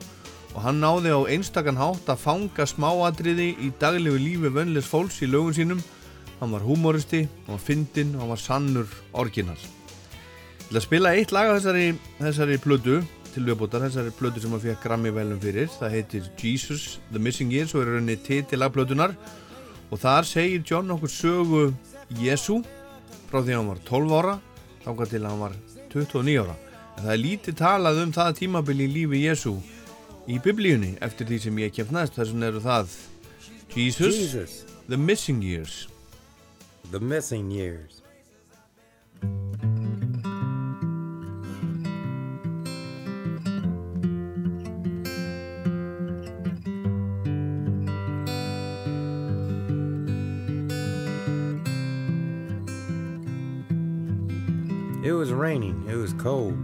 og hann náði á einstakann hátt að fanga smáatriði í daglegu lífi vönleis fólks í lögun sínum. Hann var humoristi, hann var fyndinn og hann var sannur orginal. Til að spila eitt lag af þessari, þessari plödu til viðbútar, þessari plödu sem hann fekk Grammy velum fyrir, það heitir Jesus The Missing Years og er rauninni titill af plötunar og þar segir John okkur sögu Jésu frá því að hann var 12 ára þangað til að hann var 29 ára en það er lítið talað um það tímabil í lífi Jésu í biblíunni eftir því sem ég kemst næst þess vegna eru það Jesus, Jesus. The Missing Years The Missing Years. It was raining, it was cold.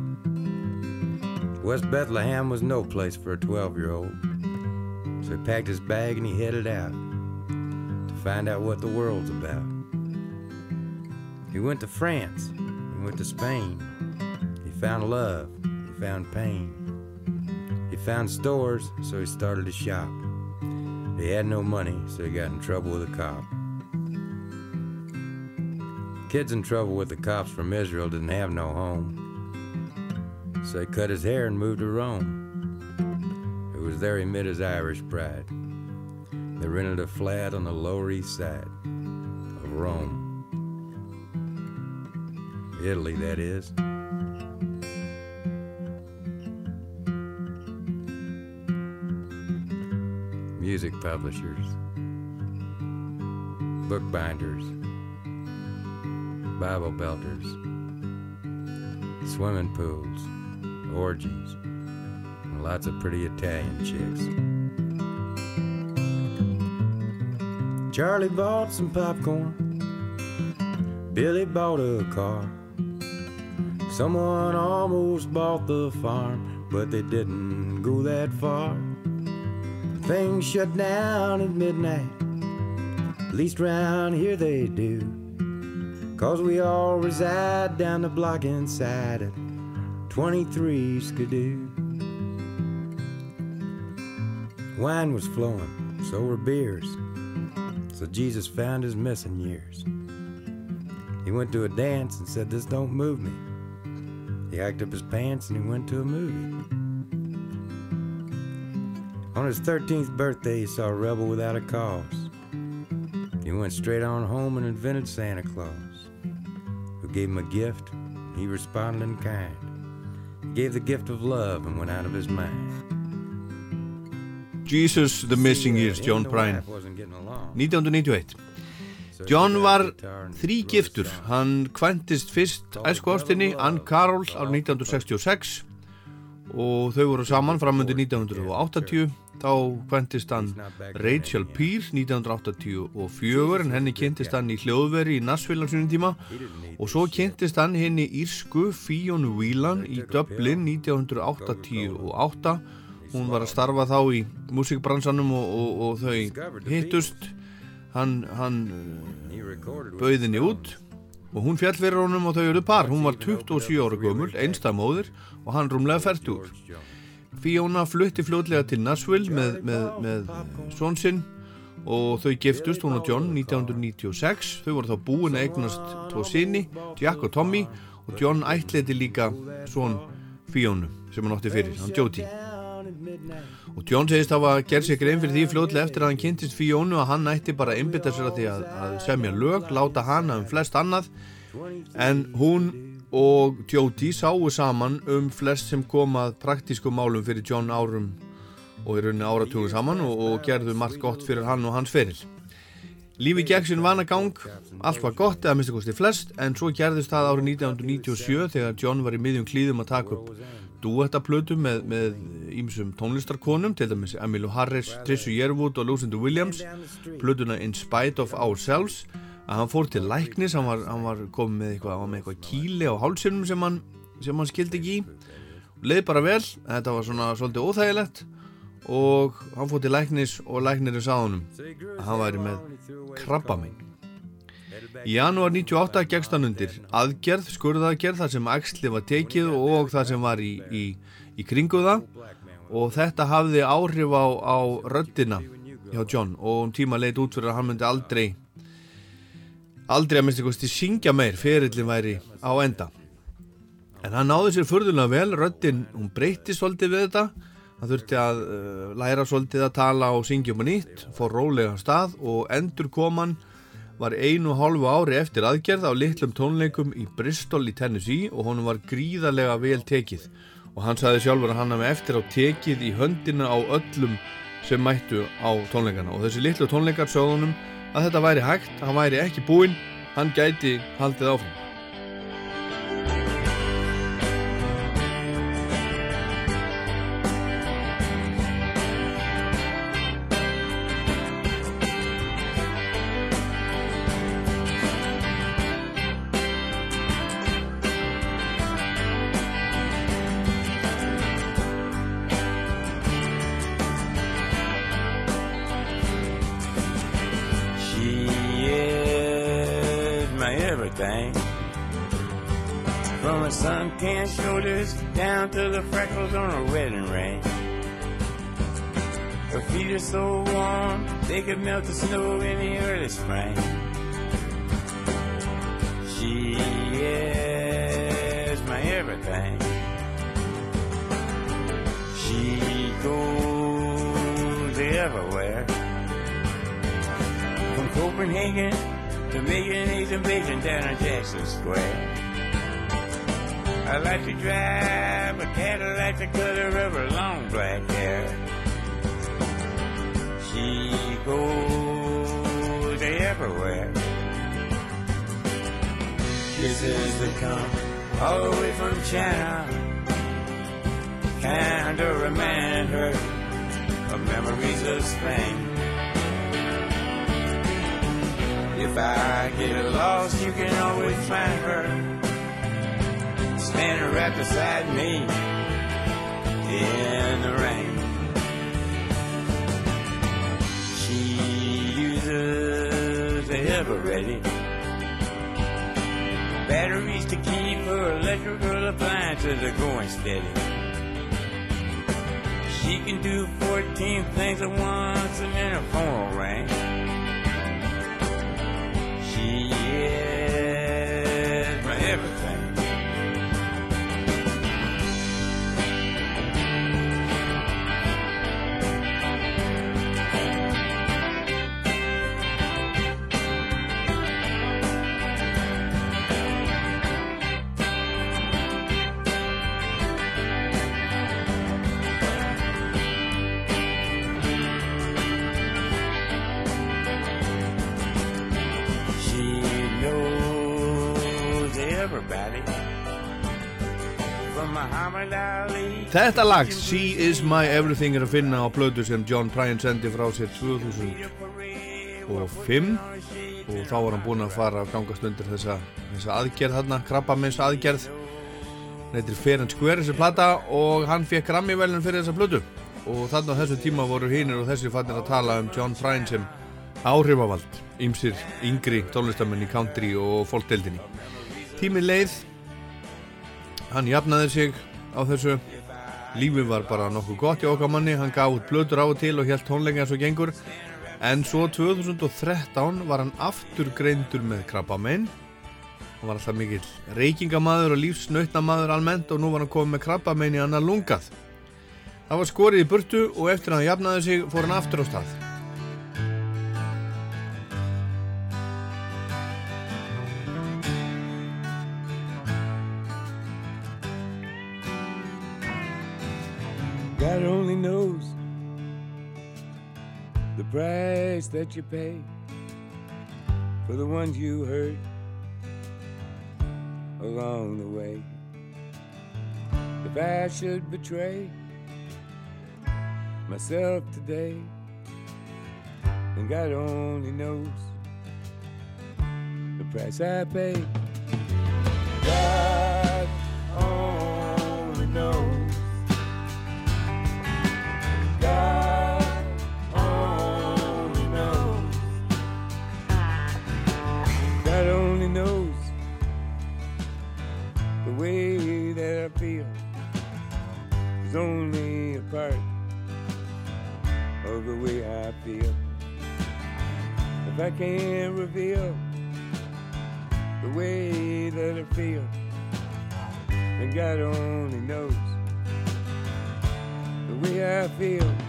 West Bethlehem was no place for a 12 year old. So he packed his bag and he headed out to find out what the world's about. He went to France, he went to Spain. He found love, he found pain. He found stores, so he started to shop. He had no money, so he got in trouble with a cop. Kids in trouble with the cops from Israel didn't have no home. So he cut his hair and moved to Rome. It was there he met his Irish bride. They rented a flat on the Lower East Side of Rome. Italy, that is. Music publishers, bookbinders, Bible belters, swimming pools, orgies, and lots of pretty Italian chicks. Charlie bought some popcorn. Billy bought a car. Someone almost bought the farm, but they didn't go that far. Things shut down at midnight. At least round here they do. Cause we all reside down the block inside at 23 Skidoo. Wine was flowing. so were beers. So Jesus found his missing years. He went to a dance and said, This don't move me. He hiked up his pants and he went to a movie. On his 13th birthday, he saw a rebel without a cause. He went straight on home and invented Santa Claus, who gave him a gift. He responded in kind. He gave the gift of love and went out of his mind. Jesus the Missing Years, John Prine. 1991 John var þrýgiftur hann kventist fyrst æsku ástinni Ann Carroll árið 1966 og þau voru saman framöndu 1980 þá kventist hann Rachel Peer 1984 en henni kynntist hann í hljóðveri í Nashville á sínum tíma. Og svo kynntist hann henni írsku Fionn Whelan í Dublin 1988 hún var að starfa þá í músikbransanum og, og, og þau hittust. Hann, hann bauði henni út og hún fjall fyrir honum og þau eru par. Hún var 27 ára gömul, einstamóður og hann rúmlega fært úr Fiona flutti fljótlega til Nashville með, með, með svonsinn og þau giftust, hún og John 1996, þau voru þá búin að eignast tvo sinni, Jack og Tommy og John ætleiti líka svon Fiona sem hann átti fyrir, hann Jody og John segist að hafa gerð sér grein fyrir því fljóðlega eftir að hann kynntist Fíónu að hann ætti bara að einbytta sér að því að, að semja lög, láta hana um flest annað. En hún og Jody sáu saman um flest sem komað praktísku málum fyrir John árum og í rauninni áratugum saman og, og gerðu margt gott fyrir hann og hans feril Lífi gekk sinn vanagang, allt var gott eða minnst að kosti flest en svo gerðist það árið 1997 þegar John var í miðjum klíðum að taka upp duettaplötu með, með ímsum tónlistarkonum, til dæmis Emilu Harris, Trissu Yearwood og Lucinda Williams. Plötuna In Spite of Ourselves að hann fór til læknis, hann var, hann var komið með eitthvað, með eitthvað kíli á hálsinum sem hann, sem hann skildi ekki í. Leið bara vel, þetta var svona svolítið óþægilegt og hann fór til læknis og læknirinn sá honum að hann væri með krabbamenn Í janúar 98 gegst hann undir aðgerð, skurðaðgerð þar sem axli var tekið og það sem var í, í, í kringu það. Og þetta hafði áhrif á, á röddina hjá John og um tíma leitt út fyrir að hann myndi aldrei aldrei að minnst eitthvað syngja meir ferillin væri á enda. En hann náði sér fyrðulega vel röddin, hún breytti svolítið við þetta. Hann þurfti að uh, læra svolítið að tala og syngja um að nýtt fór rólega stað og endur koman var einu og hálfu ári eftir aðgerð á litlum tónleikum í Bristol í Tennessee og honum var gríðarlega vel tekið. Og hann sagði sjálfur að hann hafði eftir á tekið í höndina á öllum sem mættu á tónleikana. Og þessi litlu tónleikar sögðunum að þetta væri hægt, hann væri ekki búinn, hann gæti haldið áfram. Þetta lag, She Is My Everything er að finna á blödu sem John Prine sendi frá sér 2005 og þá var hann búinn að fara að gangast undir þessa, þessa aðgerð þarna, krabbamins aðgerð. Er Fair and Square þessi plata og hann fekk Grammy-velun fyrir þessa blödu og þarna á þessu tíma voru hinnir og þessi fannir að tala um John Prine sem áhrifavald ýmsir yngri tónlistamenn í country og fólkdeldinni Tíminn leið hann jafnaði sig á þessu lífið var bara nokkuð gott í okkar manni. Hann gaf út blöður á og til og held tónleika eins og gengur. En svo 2013 var hann aftur greindur með krabbamein hann var alltaf mikill reykingamaður og lífsnautnamaður almennt og nú var hann komið með krabbamein í annar lungað. Það var skorið í burtu og eftir að hann jafnaði sig fór hann aftur á stað that you pay for the ones you hurt along the way. If I should betray myself today, then God only knows the price I pay. God only knows. If I can't reveal the way that I feel, then God only knows the way I feel.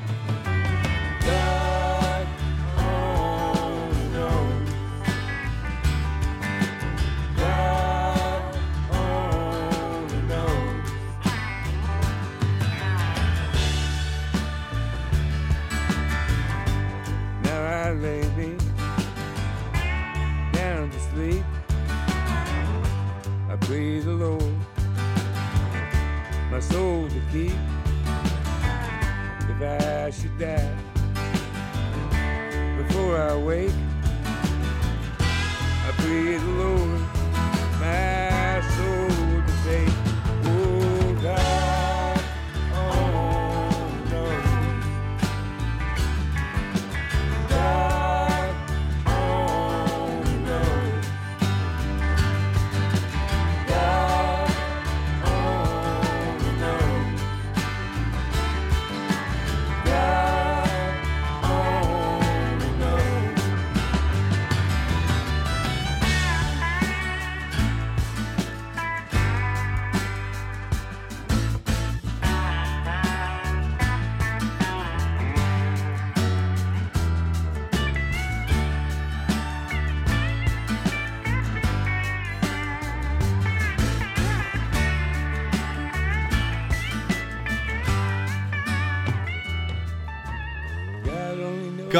Keep if I should die before I wake. I pray the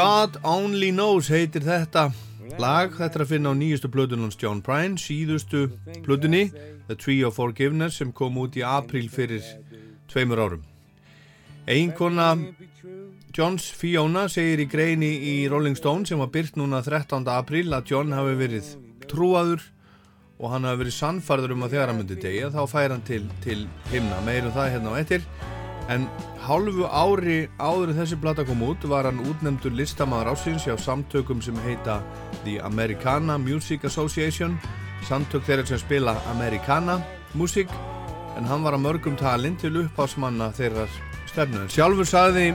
God Only Knows heitir þetta lag, þetta er að finna á nýjustu plötunum John Prine, síðustu plötunni The Tree of Forgiveness sem kom út í april fyrir tveimur árum. Eiginkona Johns Fiona segir í greini í Rolling Stone sem var byrt núna 13. april að John hafi verið trúaður og hann hafi verið sannfarður um að þegar hann myndi degja þá fær hann til, til himna. Meirum það hérna á ettir en hálfu ári áður þessi blata kom út var hann útnefndur listamaður ásins hjá samtökum sem heita The Americana Music Association samtök þeirra sem spila Americana músík en hann var að mörgum talinn til uppásmanna þeirrar stefnu. Sjálfur sagði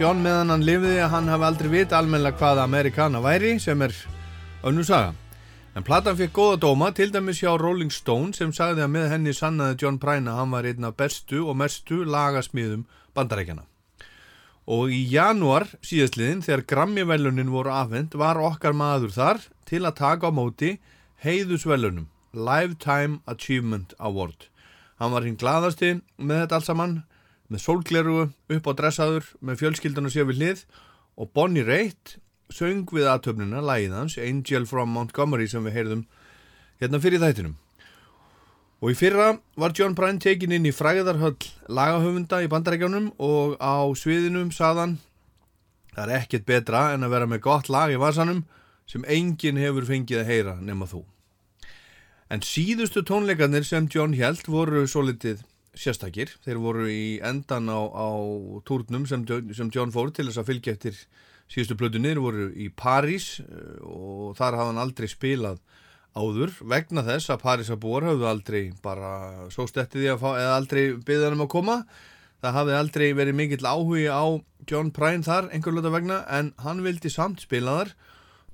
John meðan hann lifiði að hann hafi aldrei vita almennilega hvað Amerikana væri sem er önnu saga. En platan fekk góða dóma, til dæmis hjá Rolling Stone sem sagði að með henni sannaði John Prine að hann var einn af bestu og mestu lagasmíðum bandarækjana. Og í janúar síðastliðin þegar Grammy-velunin voru afhend var okkar maður þar til að taka á móti heiðusvelunum Lifetime Achievement Award. Hann var hinn glaðasti með þetta alls saman, með sólglerugu, upp á dressaður, með fjölskyldan og sér við hlið og Bonnie Raitt söng við aðtöfnuna lagið hans Angel from Montgomery sem við heyrðum hérna fyrir þættinum. Og í fyrra var John Prine tekin inn í fræðarhöll lagahöfunda í bandarækjánum og á sviðinum saðan það er ekkert betra en að vera með gott lag í vasanum sem enginn hefur fengið að heyra nema þú. En síðustu tónleikarnir sem John held voru svo litið sérstakir. Þeir voru í endan á, á túrnum sem, sem John fór til þess að fylgja eftir síðustu plötunir voru í París eh, og þar hafði hann aldrei spilað áður. Vegna þess að Parísabúar hafðu aldrei bara svo stettið því að fá eða aldrei byggðan um að koma. Það hafði aldrei verið mikill áhugi á John Prine þar einhver löta vegna en hann vildi samt spila þar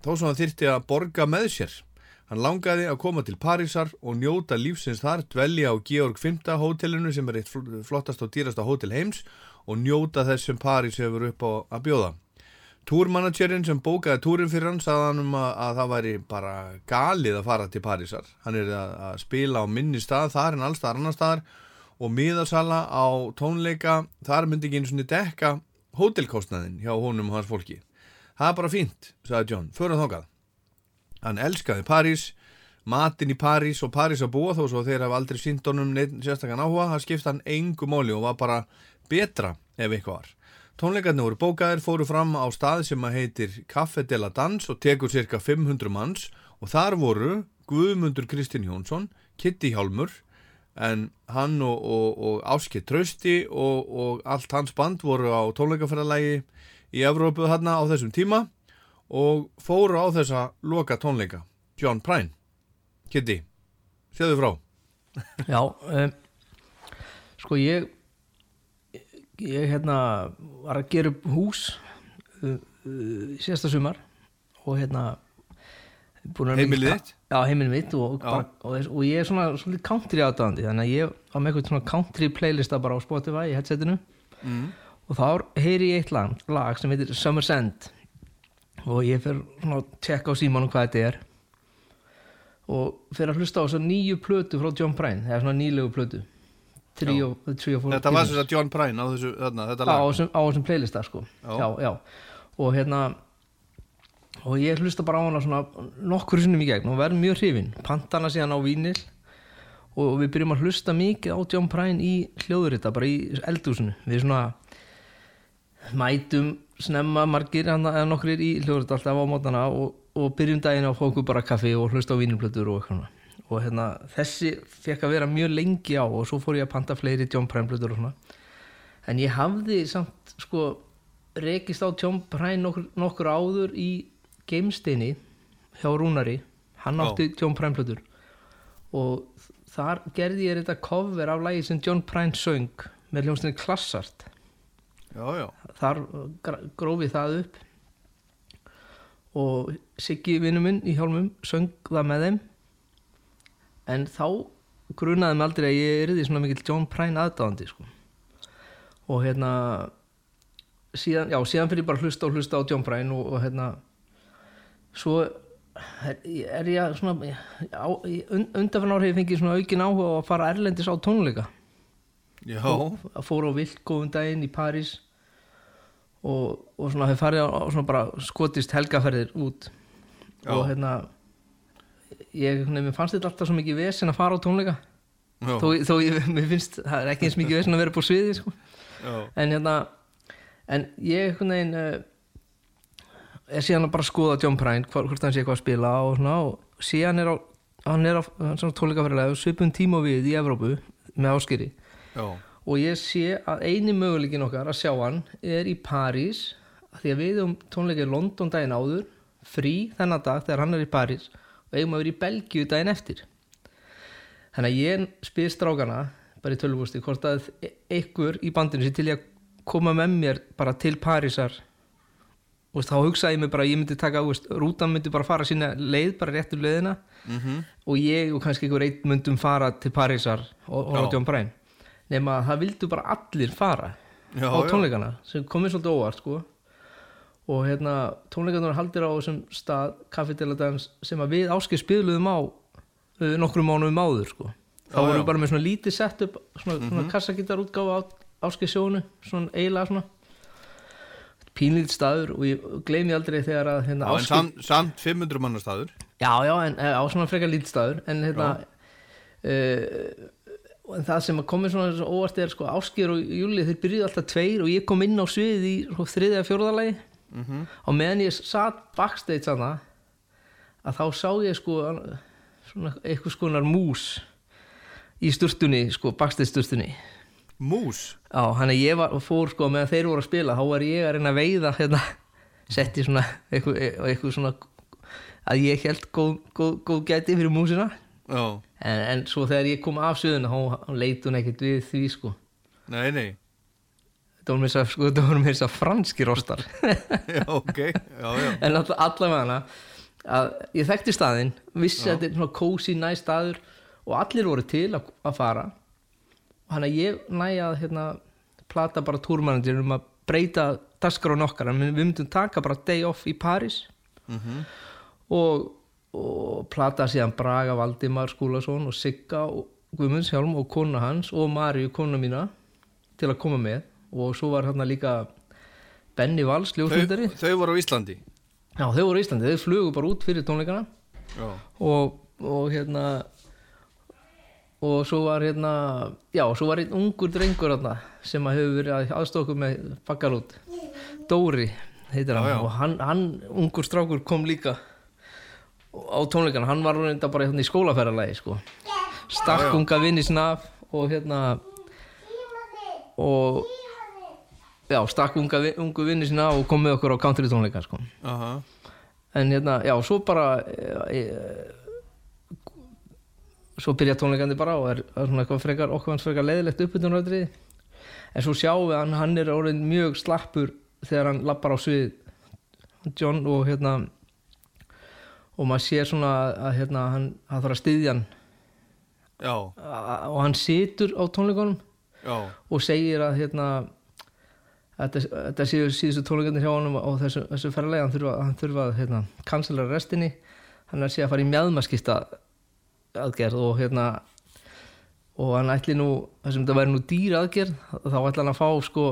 þó sem hann þyrti að borga með sér. Hann langaði að koma til Parísar og njóta lífsins þar dvelja á Georg V hótelinu sem er eitt flottast og dýrasta hótel heims og njóta þess sem París hefur upp á að bjóða Túrmanagerinn sem bókaði túrin fyrir hann sagði hann um að, að það væri bara galið að fara til Parísar. Hann er að, að spila á minni stað þar en allstaðar annar staðar og miðasala á tónleika þar myndi ekki einu svona dekka hótelkostnaðin hjá honum og hans fólki. Það er bara fínt, sagði John, fyrir þókað. Hann elskaði París, matin í París og París að búa þó svo þeir hafa aldrei sínt honum neitt sérstakann áhuga. Það skipta hann engu móli og var bara betra ef eitthvað var. Tónleikarnir voru bókaðir, fóru fram á stað sem að heitir Café de la Dans og tekur cirka 500 manns og þar voru Guðmundur Kristinn Jónsson, Kitty Hjálmur en hann og, og, og Áski Trausti og, og allt hans band voru á tónleikaferðalagi í Evrópu þarna á þessum tíma og fóru á þessa loka tónleika, John Prine. Kitty, séðu frá. Já, um, sko ég ég hérna var að gera upp hús uh, uh, síðasta sumar og hérna Heimilið þitt? Já, heimilið mitt og, bara, og, og ég er svona, svona country aðdáðandi þannig að ég var með eitthvað svona country playlista bara á Spotify í headsetinu. Mm. og þá heyri ég eitt lag, lag sem heitir Summer's End. Og ég fer svona að tjekka á símanum hvað þetta er. Og fer að hlusta á að nýju plötu frá John Prine, eða svona nýlegu plötu Trio, trio Þetta var þess að John Prine á þessu þarna, þetta lag á þessum, á þessum playlista sko Já. já, já. og hérna og ég hlusta bara á hana svona nokkur sinnum í gegn og verð mjög hrifin pantana síðan á vínil og við byrjum að hlusta mikið á John Prine í hljóðurita, bara í eldúsinu við svona mætum snemma margir eða nokkrir í hljóðurita alltaf á mótana og, og byrjum daginn á okkur bara kaffi og hlusta á vínilplötur og eitthvað. Og hérna, þessi fekk að vera mjög lengi á og svo fór ég að panta fleiri John Prine plötur og svona. En ég hafði samt sko rekist á John Prine nokkur, nokkur áður í geimsteini hjá Rúnari. Hann átti John Prine plötur. Og þar gerði ég þetta cover af lagi sem John Prine söng með hljómsnið Klassart. Já, já. Þar gra- gróf ég það upp. Og Siggi vinnu minn í hjálmum söng það með þeim en þá grunaði mig aldrei að ég er því svona mikill John Prine aðdáðandi sko. og hérna síðan, já, síðan fyrir ég bara hlusta og hlusta á John Prine og, og hérna svo er, er ég svona undanfann ár hef ég fengið svona aukin áhuga á að fara erlendis á tónleika að fóra á Vilkóðum daginn í París og, og svona hef farið á, á svona bara skotist helgaferðir út Já. og hérna ég, nefnir, fannst þetta alltaf svo mikið vesen að fara á tónleika. Þó, þó ég, mér finnst það er ekki eins mikið vesen að vera á sviði sko. En hérna en ég veginn uh, er síðan að bara skoða John Prine hvort, hann sé eitthvað að spila og svona og síðan er á hann er á tónleikaferðilega svipum tíma við í Evrópu með áskýri og ég sé að eini möguleikin okkar að sjá hann er í París því að við um tónleika í London daginn áður frí þennan dag þegar hann er í París og eigum að vera í Belgíu daginn eftir þannig að ég spyr strákana bara í tölvústi hvort að e- einhver í bandinu sé til að koma með mér bara til Parísar og þá hugsaði ég mig bara að ég myndi taka veist, rútan myndi bara fara sína leið bara réttur leiðina Mhm. og ég og kannski einhver einn myndum fara til Parísar og, Já. John Bryan nema að það vildu bara allir fara Já, á já. tónleikana sem komið svolítið óvart sko og hérna tónleikarnar haldir á þessum stað kaffedeladans sem að við áskil spiluðum á uh, nokkrum mánuðum áður sko. Þá vorum við bara með svona lítið setup svona, svona Mhm. kassagítarútgáfa á áskil sjónu svona eiginlega svona. Pínlítið staður og ég gleymi aldrei þegar að hérna, Ásgeir- samt, samt 500 manna staður. Já, já, en eh, á svona frekar lítið staður en hérna uh, en það sem að komið svona svo óvart er sko Áskir og Júli þeir byrjuðu alltaf tveir og ég kom inn á sviðið í sko, þriðja fjórðalagi Mhm. og meðan ég satt backstage þarna að þá sá ég sko svona eitthvað skonar mús í sturtunni sko backstage sturtunni Mús? Já, hann að ég var, fór sko meðan þeir voru að spila þá var ég að reyna að veiða hérna, setti svona eitthvað, eitthvað svona að ég held góð, góð, góð gæti fyrir músina en, en svo þegar ég kom af suðuna þá þá leit hún ekkert við því sko Nei, nei þetta voru mér sko, þess að franski rostar. Já, ok, já, já. En all, allavega hana að ég þekkti staðinn vissi að þetta er svona cozy næ staður og allir voru til að, að fara. Og hann að ég næja að hérna, plata bara túrmanager um að breyta daskar á nokkar en við myndum taka bara day off í Paris Mhm. og, og plata síðan Braga Valdimar Skúlason og Sigga og Guðmunds Hjálm og kona hans og Maríu kona mína til að koma með og svo var hérna líka Benny Valls ljósmyndari Þau, þau voru á Íslandi Já, þau voru í Íslandi, þau flugu bara út fyrir tónleikana Já. og, og hérna og svo var hérna já, svo var einn ungur drengur hérna, sem að hefur verið að aðstokku með bakkalút Dóri heitir hann Já, já. og hann, hann, ungur strákur kom líka á tónleikana hann var reynda bara hérna í skólaferðalagi sko. stakk Já, já. unga vinni snaf og hérna og já, stakk unga, ungu vinni sinna og kom með okkur á country tónleika sko. Aha. en hérna, já, svo bara e, e, svo byrja tónleikandi bara og er, er svona eitthvað frekar, okkur hans frekar leiðilegt uppbytunaröðrið en svo sjáum við hann, hann er orðin mjög slappur þegar hann lappar á svið John og hérna og maður sér svona að hérna, hann, hann þarf að styðja hann og hann situr á tónleikunum já, og segir að hérna þetta, þetta séu síðustu tónleikarnir hjá honum á þessu, þessu ferðlega, hann þurfa, hann þurfa hérna, cancela restinni. Hann er að sé að fara í mjadmaskista aðgerð og hérna og hann ætli nú, þessum þetta væri nú dýr aðgerð, þá ætla hann að fá sko,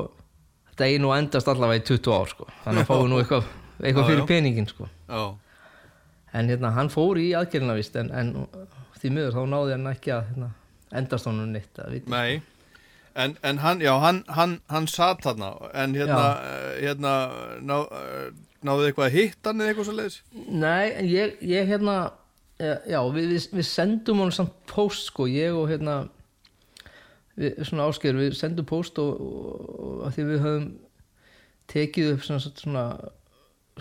þetta að endast allavega í 20 ár sko, þannig að fái nú eitthvað eitthvað fyrir peningin sko. Já. En hérna, hann fór í aðgerðina vist en, en því miður þá náði hann ekki að hérna, endast honum neitt að vita Nei En, en hann, já, hann, hann, hann satt þarna En hérna, uh, hérna ná, uh, Náðu eitthvað að hitta hann eða eitthvað svo leiðis? Nei, en ég, ég hérna eh, já, við, við, við sendum honum samt post sko, ég og hérna við, svona ásker, við sendum post og, og, og að því við höfum tekið upp svona svona,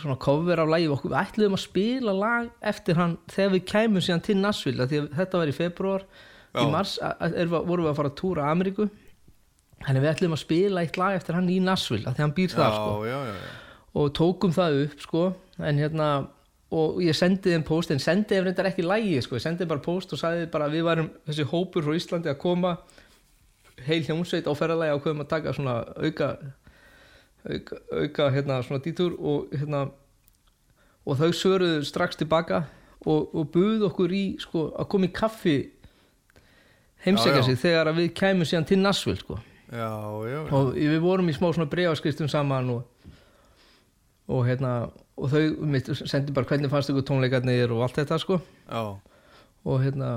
svona cover af lagi okkur, við ætluðum að spila lag eftir hann þegar við kæmum síðan til Nashville, því að þetta var í februar Já. í mars a- a- er, vorum við að fara að túra Ameríku þannig við ætluðum að spila eitt lag eftir hann í Nashville, að hann býr þar sko. já, já, já. og tókum það upp sko en hérna og ég sendi þeim post en sendi þeim reyndar ekki lægi sko, ég sendi þeim bara post og sagði bara við varum þessi hópur frá Íslandi að koma heil hljómsveit á ferðalagi og komum að taka svona auka auka, auka hérna svona dítúr og hérna og þau svöruðu strax tilbaka og, og buðu okkur í sko að koma í kaffi heimsækja sig þegar við kæmum síðan til Nashville sko Já, já, og við vorum í smá svona bregafskristum saman og, og hérna og þau mitt, sendi bara hvernig fannst ykkur tónleikarnir og allt þetta sko. Og hérna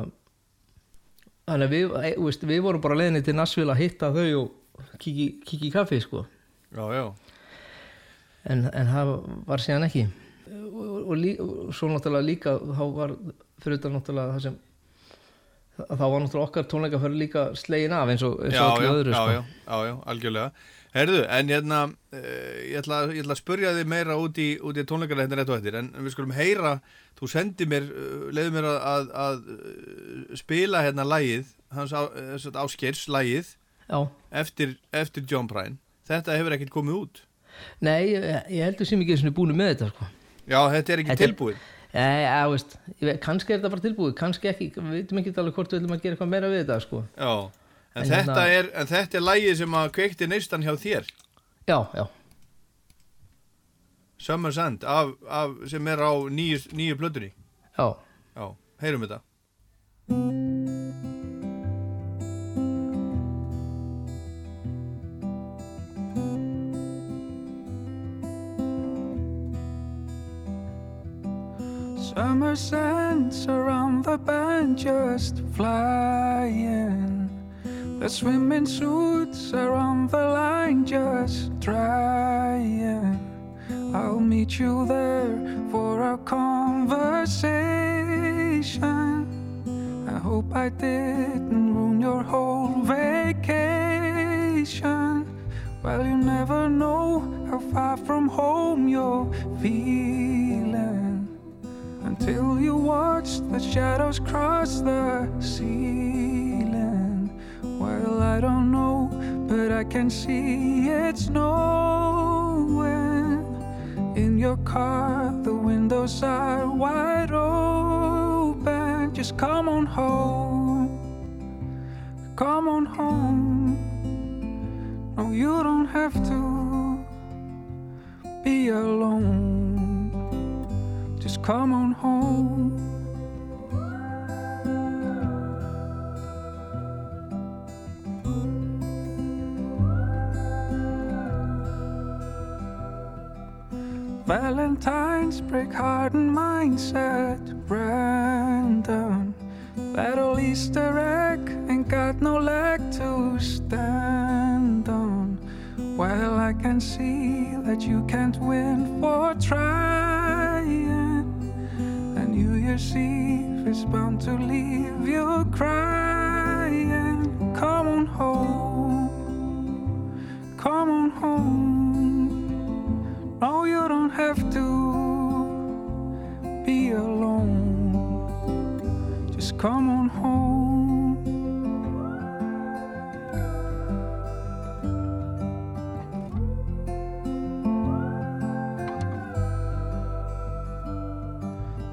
þannig að við, e, veist, við vorum bara leiðinni til Nashville að hitta þau og kiki, í kaffi sko. En, en það var síðan ekki. Og, og, og svo náttúrulega líka þá var fyrir þetta náttúrulega það sem þá var náttúrulega okkar tónleikaferð líka slegin af eins og, eins já, og öllu já, öðru já, sko. já, já, algjörlega Herðu, en hérna uh, ég, ætla, ég ætla að spurja þig meira út í, í tónleikara hérna rétt og eftir en við skulum heyra, þú sendi mér uh, leiði mér að, að, að uh, spila hérna lægið hans á, áskers lægið Já. eftir, eftir John Prine þetta hefur ekkert komið út Nei, ég, ég heldur sem ekki svona búinu með þetta sko. Já, þetta er ekki tilbúið Nei, já, veist, kannski er þetta bara tilbúið kannski ekki, við veitum ekki alveg hvort við ætlum að gera eitthvað meira við þetta sko. Já, en, En þetta, hérna- er, en þetta er lægið sem að kveikti neistan hjá þér. Já, já. Summer's End af, af, sem er á nýju, plötunni. Já. Já, heyrum þetta Summer sands around the bend just flying. The swimming suits are on the line just drying. I'll meet you there for a conversation. I hope I didn't ruin your whole vacation. Well, you never know how far from home you're feeling until you watch the shadows cross the ceiling. Well, I don't know, but I can see it's snowing. In your car, the windows are wide open. Just come on home. Come on home. No, you don't have to be alone. Just come on home. Valentine's break heart and mindset random. That old Easter egg ain't got no leg to stand on. Well, I can see that you can't win for trying. Year's is bound to leave you crying. Come on home. Come on home. No, you don't have to be alone. Just come on home.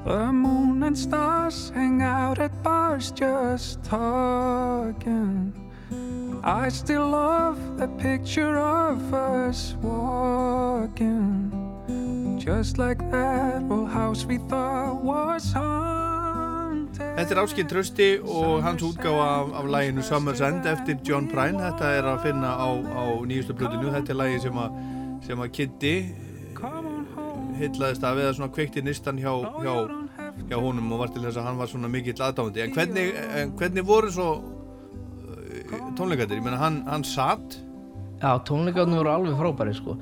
The moon and stars hang out at bars just talking. I still love the picture of us walking. Just like that old house we thought was haunted. Þetta er Áskinn Trösti og hans útgáfa af, af læginu Summer's End eftir John Prine Þetta er að finna á, á nýjustu plötinu Þetta er lægi sem að, sem að Kitty hillaðist af eða svona kveikti nistan hjá, hjá, hjá honum og var til þess að hann var svona mikill aðdáðandi en hvernig, en hvernig voru svo uh, tónleikandir, ég meina hann, hann satt Já, tónleikarnir voru alveg frábæri sko.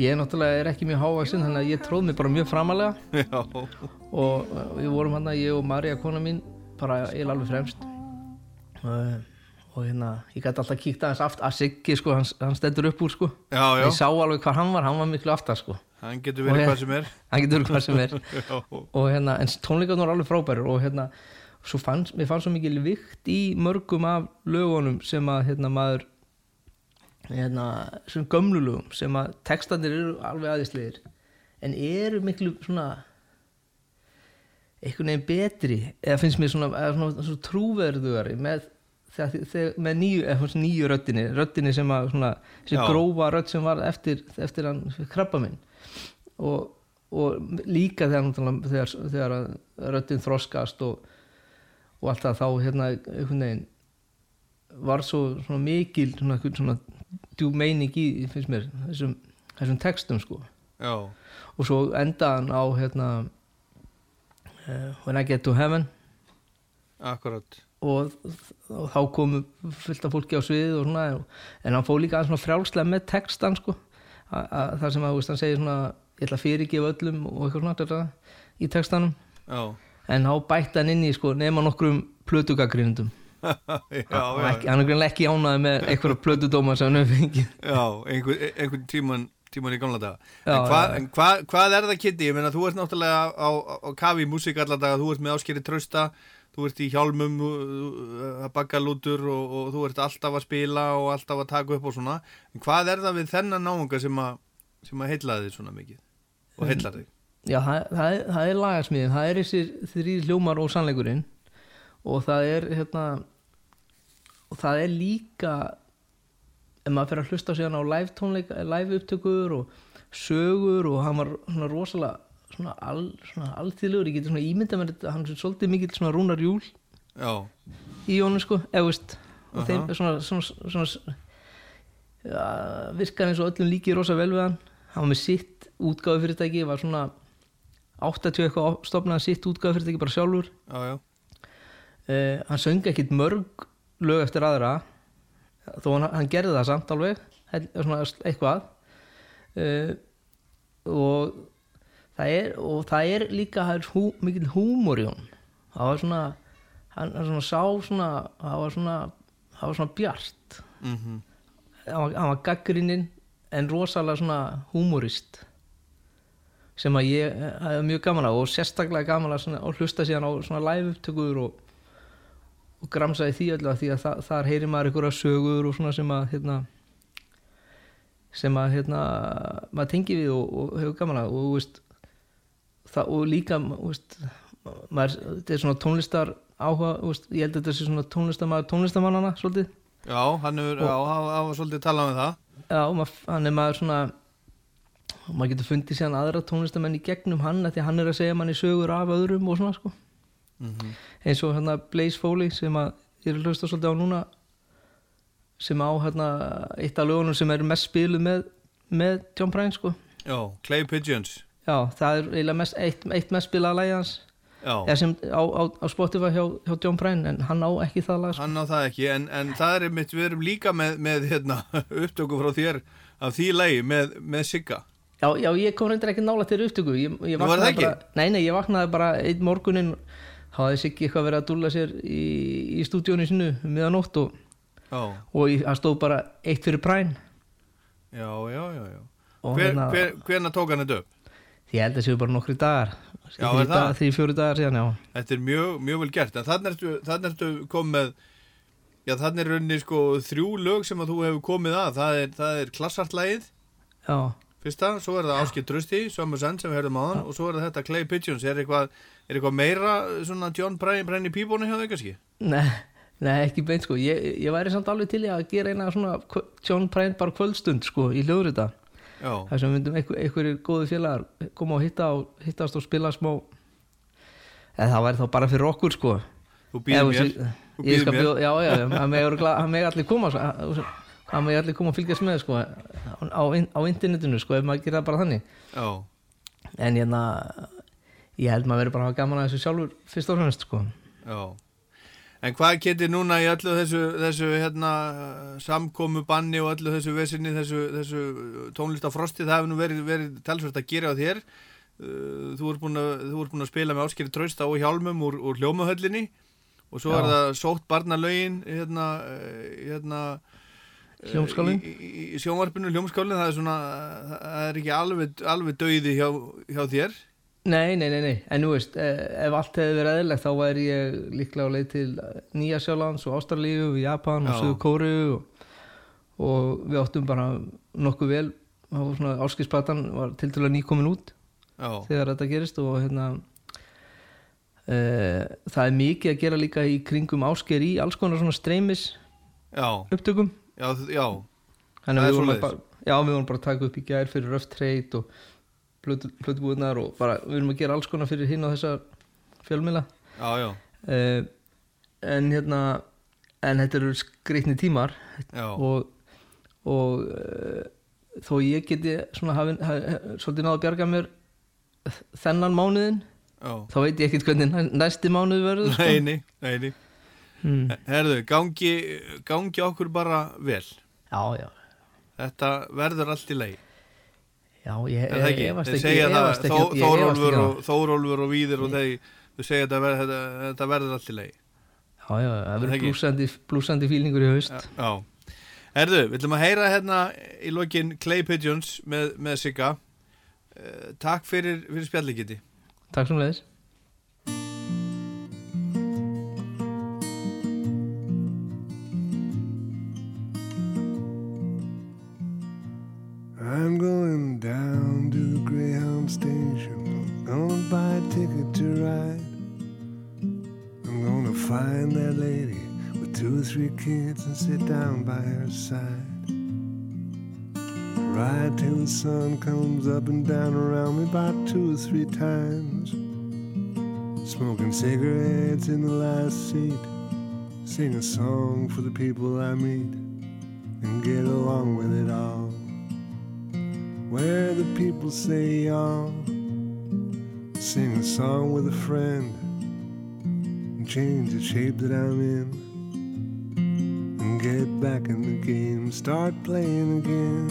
Ég náttúrulega er ekki mjög hávaksinn þannig að ég tróð mig bara mjög framalega Já. og uh, við vorum hann ég og Marja kona mín bara eiginlega alveg fremst. Uh, og hérna ég gæti alltaf kíkt aðeins aft að Siggi sko, hann, hann stendur upp úr sko. Já, já. ég sá alveg hvað hann var, hann var miklu aftar sko Hann getur verið hvað sem er. hann getur verið hvað sem er. Hérna, en tónleikarnir voru alveg frábærir og hérna, svo fannst, mér fannst svo mikil vikt í mörgum af lögunum sem að hérna maður hérna, sem gömlu lögum sem að textandir eru alveg aðeinslegir en eru miklu svona einhvern veginn betri eða finnst mér svona, svona, svona trúverðugari með, með nýju, nýju röddinni röddinni sem að svona, grófa rödd sem var eftir, eftir hann krabba minn og, og líka þegar, þegar, þegar að röddin þroskast og, og allt það þá hérna veginn var svo svona mikil svona, svona djúb meining í mér þessum, þessum textum sko. Og svo endaðan á hérna uh, When I Get to Heaven. Akkurat. Og, og þá komu fullt af fólki á sviðið og svona en hann fóð líka aðeins svona frjálslega með textan sko. Þar sem að veist, hann segir svona ég ætla að fyrirgefa öllum og eitthvað svona þetta, í textanum. Já. en þá bætti hann inn í sko nema nokkrum plötugagrindum Já, hann, er greinilega ekki ánaði með einhverja plötudóma sem hann hefur fengið. Já, einhver, einhvern tíman, tíman í gamla daga. Já, En, hva, en hva, hvað er það Kitty? Ég meina, þú ert náttúrulega á, á, á kafi í músík alla daga. Þú ert með áskeri trausta þú ert í hjálmum að bakka lútur og, og þú ert alltaf að spila og alltaf að taka upp og svona. En hvað er það við þennan náunga sem að sem að heilla þig svona mikið og heillar þig. Já, það, það, er- það er lagarsmiðin, það er þessir þrýr hljómar og sannleikurinn og það er hérna og það er líka ef maður fyrir að hlusta síðan á live tónleika, live upptökur og sögur og hann var svona rosalega svona, al, svona alþýðlegur, ég geti svona ímyndað mér þetta, hann er svolítið mikill svona rúnar júl Já, í honum sko, eða veist og Aha. þeim er svona, svona, svona ja, virkar eins og öllum líki rosa vel við hann. Hann var með sitt útgáðu fyrirtæki var svona 80 eitthvað stopnaði sitt útgáðu fyrirtæki bara sjálfur. Já, já, uh, hann söng ekkit mörg lög eftir aðra þó hann, hann gerði það samt alveg eitthvað. Uh, og það er, og það er líka hú, mikil húmor í hún það var svona hann, svona sá svona það var svona, var svona bjart. Mhm. Hann var, var gaggrininn en rosalega svona húmorist sem að ég eh, hafði mjög gaman á og sérstaklega gaman að, hlusta síðan á svona live upptökur og, og gramsa í því öllu að því að það, þar heyrir maður einhverja sögur og svona sem að hérna, sem að hérna, maður tengi við og, og hefur gaman að og, veist, það, og líka veist, maður, þetta er svona tónlistar áhuga, veist, ég held að þetta sé svona tónlistamæður tónlistamannana svolítið. Já, hann var svolítið talað um það. Já, hann er maður svona og maður getur fundið síðan aðra tónlistamenn í gegnum hann því hann er að segja manni sögur af öðrum og svona sko Mhm. eins og hérna Blaze Foley sem að ég er að hlusta svolítið á núna sem á hérna eitt af lögunum sem er mest spiluð með, með John Prine sko Já, Clay Pigeons Já, það er eiginlega mest, eitt, eitt mest spilað lagi hans Já. Sem á, á, á Spotify hjá, hjá John Prine en hann á ekki það lag sko. Hann á það ekki, en, en það er einmitt, við erum líka með, með hérna, upptöku frá þér af því lagi með, með Sigga Já, já, ég kom reyndar ekki nála til upptöku. Ég, ég Nú, var það ekki? bara, Nei, nei, ég vaknaði bara einn morgunin þá hafði Siggi eitthvað verið að dúlla sér í, í stúdíónu sinu um miðanótt og, Já, og hann stóð bara eitt fyrir præn já, já, já, já. Hver, hérna- hver, Hvernig tók hann þetta upp? Ég held að séu bara nokkri dagar. Það? Því fjóri dagar síðan, já. Þetta er mjög, mjög vel gert, en þannig ertu, komið með, já þannig er rauninni sko þrjú lög sem að þú hefur komið að, það er, það er klassartlægið, Já, fyrsta, svo er það Áskil Trösti, Summer Sun sem við höfum á hann, og svo er það þetta Clay Pigeons, er eitthvað, er eitthvað meira svona John Bryan, Bryan í píbónu hjá þau kannski? nei, nei, ekki beint sko. Ég, ég væri samt alveg til í að gera eina svona John Prine bara kvöldstund sko í hljóðrita. Þar sem myndum einhver, einhverjir góðu félagar koma og hitta og hittast og spila smá. En það væri þá bara fyrir okkur sko. Þú býður Ef mér, þú ég skal mér. bjóða, já, já, hann megi allir koma svo- hann megi allir koma og fylgjast með sko á, á internetinu sko ef maður gera það bara þannig Já. en hérna ég held maður verið bara að hafa gaman að þessu sjálfur fyrst og fremst sko Já. En hvað getur núna í öllu þessu, þessu hérna, samkomu banni og öllu þessu vesinni, þessu, þessu tónlistafrosti, það hefur nú verið, verið talsvert að gera á þér. Uh, Þú ert búin að, ert búin að spila með áskeri trausta og hjálmum úr, úr hljómahöllinni og svo Já. er það sótt barnalögin hérna, eh, hérna Hljómskálinn? í, í, í sjónvarpinu hljómskálinn, það er svona, það er ekki alveg, alveg dauði hjá, hjá þér. Nei, nei, nei, nei, en nú veist, eh, ef allt hefði verið eðlilegt þá væri ég líklega á leið til Nýja Sjálands og Ástralíu og Japan og Já. Suðu Kóru og, og við áttum bara nokkuð vel, þá var svona áskilspatan var til dæla nýkomin út Já. þegar þetta gerist og hérna e, það er mikið að gera líka í kringum ásker í alls konar svona streymis Já. upptökum Já, já. Þannig að við vorum bara, já, við vorum bara að taka upp í gær fyrir Trade og plötubúðnar og bara við erum að gera alls konar fyrir hinn á þessar fjölmila Já, já. uh, en hérna en þetta eru skreitni tímar Já. og, og uh, þó ég geti svona hafi, hafi, svolítið náðu að bjarga mér þennan mánuðin Já. þá veit ég ekkert hvernig næ- næsti mánuð verður sko. Neini, neini. Hmm. Herðu, gangi, gangi okkur bara vel. Já, já. Þetta verður allt í leið. Já, ég ekki- Þó- ég efast ekki Þórólfur og, Þórólfur og Víðir og þeir, þau segja þetta, ver, þetta, þetta verður allt í leið. Já, já, það Er verður blúsandi, fílingur í haust Já. Herðu, við ætlum að heyra hérna í lokin Clay Pigeons með, með Sigga. Uh, takk fyrir, fyrir spjallikiti. Takk sem leiðis I'm going down to the Greyhound station. Gonna buy a ticket to ride. I'm gonna find that lady with two or three kids and sit down by her side. Ride till the sun comes up and down around me about two or three times. Smoking cigarettes in the last seat. Sing a song for the people I meet and get along with it all. Where the people say y'all. Sing a song with a friend and change the shape that I'm in and get back in the game, start playing again.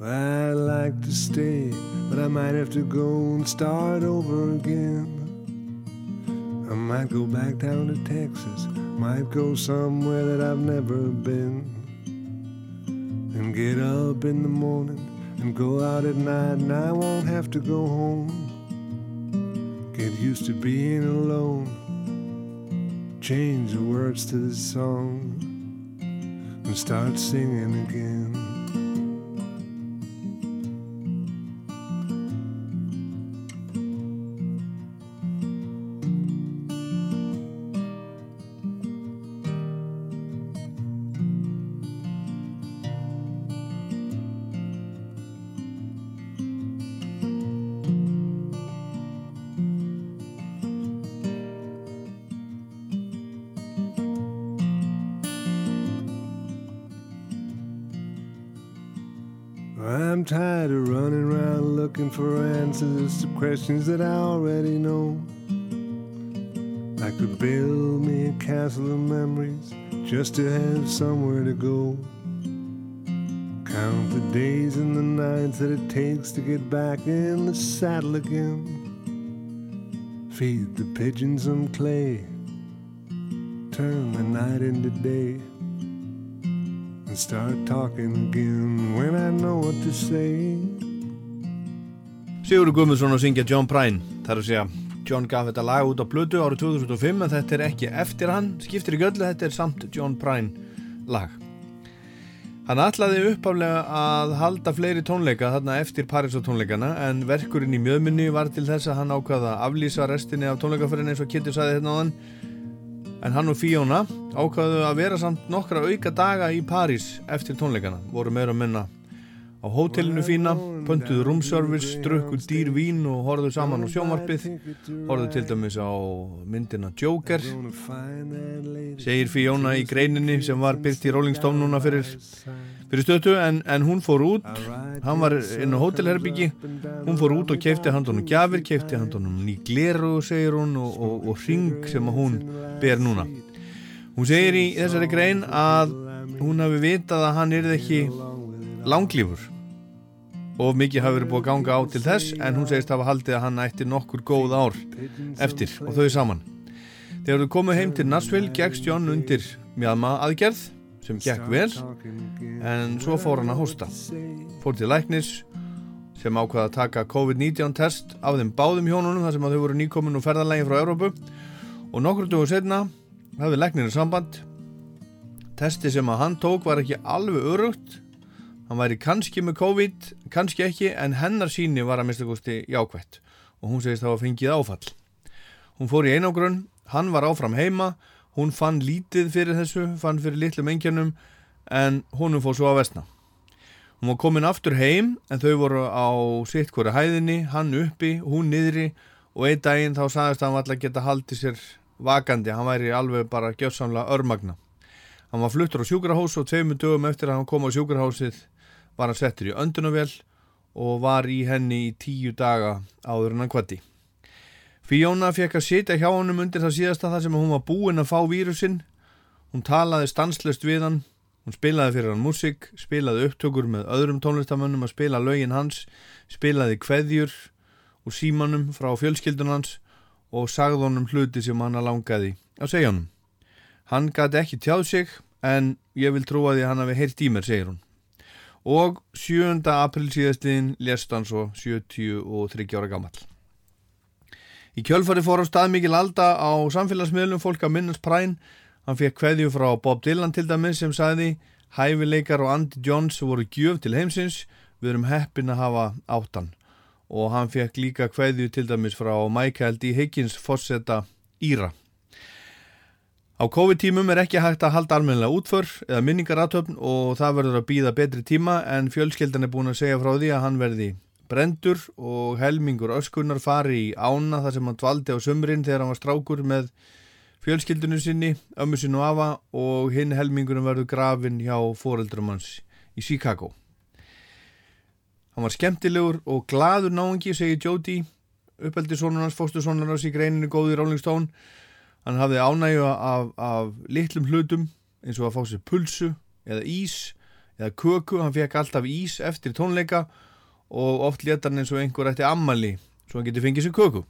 I'd like to stay, but I might have to go and start over again. I might go back down to Texas, might go somewhere that I've never been. And get up in the morning and go out at night, and I won't have to go home. Get used to being alone, change the words to the song, and start singing again. Answers to questions that I already know. I could build me a castle of memories just to have somewhere to go. Count the days and the nights that it takes to get back in the saddle again. Feed the pigeons some clay, turn the night into day and start talking again when I know what to say. Sigurður Guðmundsson að syngja John Prine. Þar að segja John gaf þetta lag út á Plutu árið 2005 en þetta er ekki eftir hann skiptir ekki öllu, þetta er samt John Prine lag. Hann ætlaði uppaflega að halda fleiri tónleika þarna eftir Parísa tónleikana en verkurinn í mjöðminni var til þess að hann ákvaða að aflýsa restinni af tónleikaferðin eins og Kitty saði hérna á þann en hann og Fiona ákvaðu að vera samt nokkra auka daga í París eftir tónleikana voru meira að minna á hótelinu fína, pöntuðu roomservice, drukku dýr vín og horfðu saman á sjómarpið, horfðu til dæmis á myndina Joker, segir Fiona í greininni sem var byrkt í Rolling Stone núna fyrir, fyrir stötu en, en hún fór út, hann var inn á hótelherbyggi, hún fór út og keipti handónum gjafir, keipti handónum ný gleru, segir hún, og, og, og ring sem hún ber núna. Hún segir í þessari grein að hún hafi vitað að hann yrði ekki langlífur. Og mikið hafi verið búið að ganga á til þess en hún segist hafa haldið að hann ætti nokkur góð ár eftir og þau saman. Þegar þau komu heim til Nashville gegst John undir mjadma aðgerð sem gekk vel en svo fór hann að hósta. Fór til læknis sem ákvaða að taka COVID-19 test af þeim báðum hjónunum þar sem að þau voru nýkomin og ferðarlegin frá Európu og nokkur dögur setna hafði læknirinn samband. Testi sem að hann tók var ekki alveg örugt hann væri kannski með COVID, kannski ekki en hennar síni var að mista kosti jákvætt. Og hún segist það var fengið áfall. Hún fór í einangrun hann var áfram heima hún fann lítið fyrir þessu, fann fyrir litlum engjarnum en honum fór svo að vestna hún var komin aftur heim en þau voru á sitt hverju hæðinni hann uppi, hún niðri og einn daginn þá sagðist að hann var alltaf geta haldið sér vakandi, hann væri alveg bara gjörsamlega örmagna. Hann var fluttur á sjúkrahós og tveimur dögum eftir að hann kom á sjúkrahósið var hann settur í öndunavél og var í henni í tíu daga áður en hann kvatti. Fiona fekk að sitja hjá honum undir það síðasta þar sem hún var búinn að fá vírusinn. Hún talaði stanslöst við hann, hún spilaði fyrir hann músik, spilaði upptökur með öðrum tónlistamönnum að spila lögin hans, spilaði kveðjur úr símanum frá fjölskyldun hans og sagði honum hluti sem hann langaði að segja honum. Hann gæti ekki tjáð sig en ég vil trúa því að hann hafi heyrt í mér, segir hún og 7. april síðastliðin lest hann svo 73 ára gammal. Í kjölfari fór á stað mikil alda á samfélagsmiðlum fólk að minnast præn. Hann fekk kveðju frá Bob Dylan til dæmis sem sagði Hæfileikar og Andy Jones voru gjöf til heimsins, við erum heppin að hafa áttan. og hann fekk líka kveðju til dæmis frá Michael D. Higgins fórseta Íra. Á COVID-tímum er ekki hægt að halda almennilega útför eða minningaratöfn og það verður að býða betri tíma en fjölskeldan er búin að segja frá því að hann verði brendur og helmingur öskunar fari í ána þar sem hann dvaldi á sömurinn þegar hann var strákur með fjölskyldunum sinni, ömmu og afa og hinn helmingunum verður grafin hjá foreldrum hans í Chicago. Hann var skemmtilegur og gladur náingi, segir Jóti, uppeldi sonur hans, fóstu sonur hans í greininu góði Rolling Stone. Hann hafði ánægju af, af litlum hlutum eins og að fá sér pulsu eða ís eða köku, hann fekk alltaf ís eftir tónleika og oft leta hann eins og einhver ætti ammali svo hann getur fengið sér köku.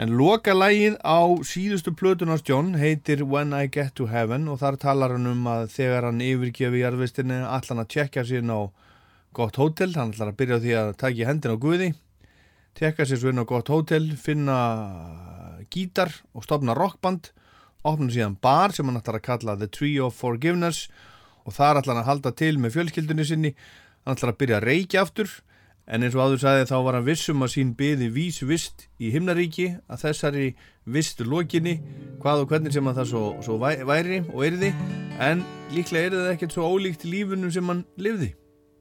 En loka lægið á síðustu plötunars John heitir When I Get to Heaven og þar talar hann um að þegar hann yfirgefi jarðvistinni allan að tjekka sín á gott hótel, hann ætlar að byrja á því að taki hendin á Guði, tekka sér svo inn á gott hótel, finna gítar og stopna rockband, opna síðan bar sem hann ætlar að kalla The Tree of Forgiveness og þar ætlar hann að halda til með fjölskyldunni sinni, hann ætlar að byrja að reykja aftur, en eins og áður sagði þá var hann vissum að sín byði vís vist í himnaríki að þessari vistu lokinni, hvað og hvernig sem að það svo, svo væri og erði, en líklega er það ekkert svo ólíkt lífunum sem hann lifði,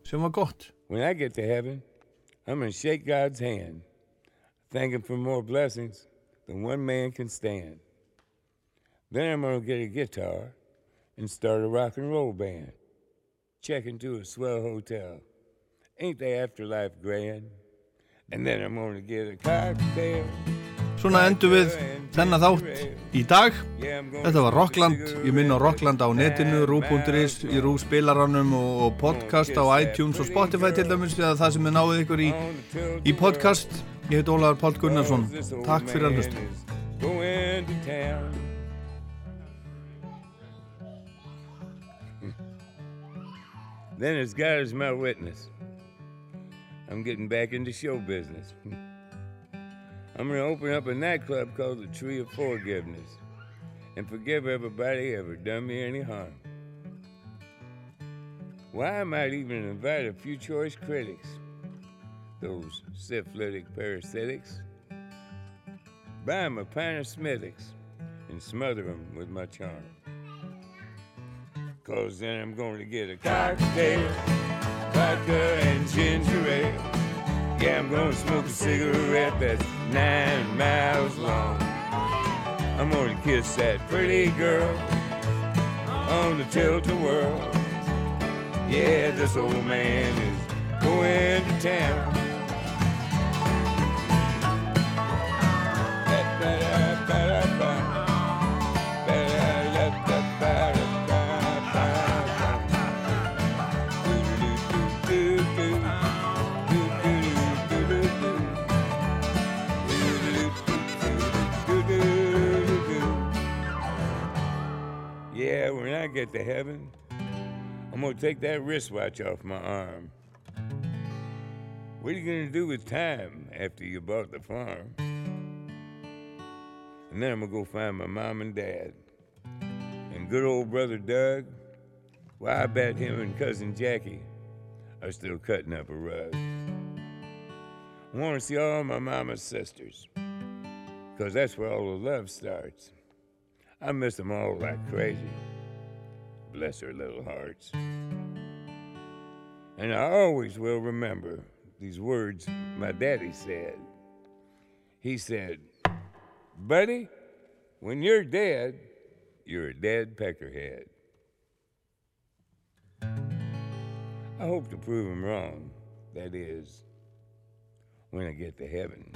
sem var gott. When I get to heaven, I'm going to shake God's hand, thank Him for more blessings than one man can stand. Then I'm going to get a guitar and start a rock and roll band. Check into a swell hotel. Ain't the afterlife grand? And then I'm going to get a cocktail. Svona endur við þennan þátt í dag. Þetta var Rockland, ég minn á Rockland á netinu, rú.is, í rú spilaranum og, podcast á iTunes og Spotify til dæmis eða það sem er náðið ykkur í, í podcast. Ég heit Ólaður Pál Gunnarsson. Takk fyrir að hlusta. Then as God is my witness, I'm getting back into show business. I'm going to open up a nightclub called the Tree of Forgiveness and forgive everybody ever done me any harm. Why, I might even invite a few choice critics, those syphilitic parasitics, buy 'em a pint of Smithwick's and smother 'em with my charm. Cause then I'm going to get a cocktail, vodka and ginger ale. Yeah, I'm gonna smoke a cigarette that's nine miles long. I'm gonna kiss that pretty girl on the tilt-a-whirl. Yeah, this old man is going to town. Yeah, when I get to heaven, I'm gonna take that wristwatch off my arm. What are you gonna do with time after you bought the farm? And then I'm gonna go find my mom and dad. And good old brother Doug, well, I bet him and cousin Jackie are still cutting up a rug. I wanna see all my mama's sisters, cause that's where all the love starts. I miss them all like crazy. Bless her little hearts. And I always will remember these words my daddy said. He said, Buddy, when you're dead, you're a dead peckerhead. I hope to prove him wrong. That is, when I get to heaven.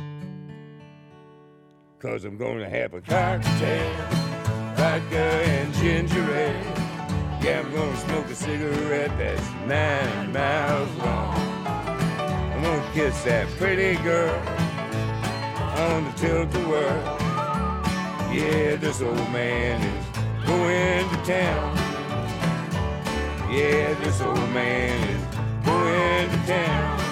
Cause I'm gonna have a cocktail, vodka and ginger ale. I'm gonna smoke a cigarette that's nine miles long. I'm gonna kiss that pretty girl on the tilt to work. Yeah, this old man is going to town. Yeah, this old man is going to town.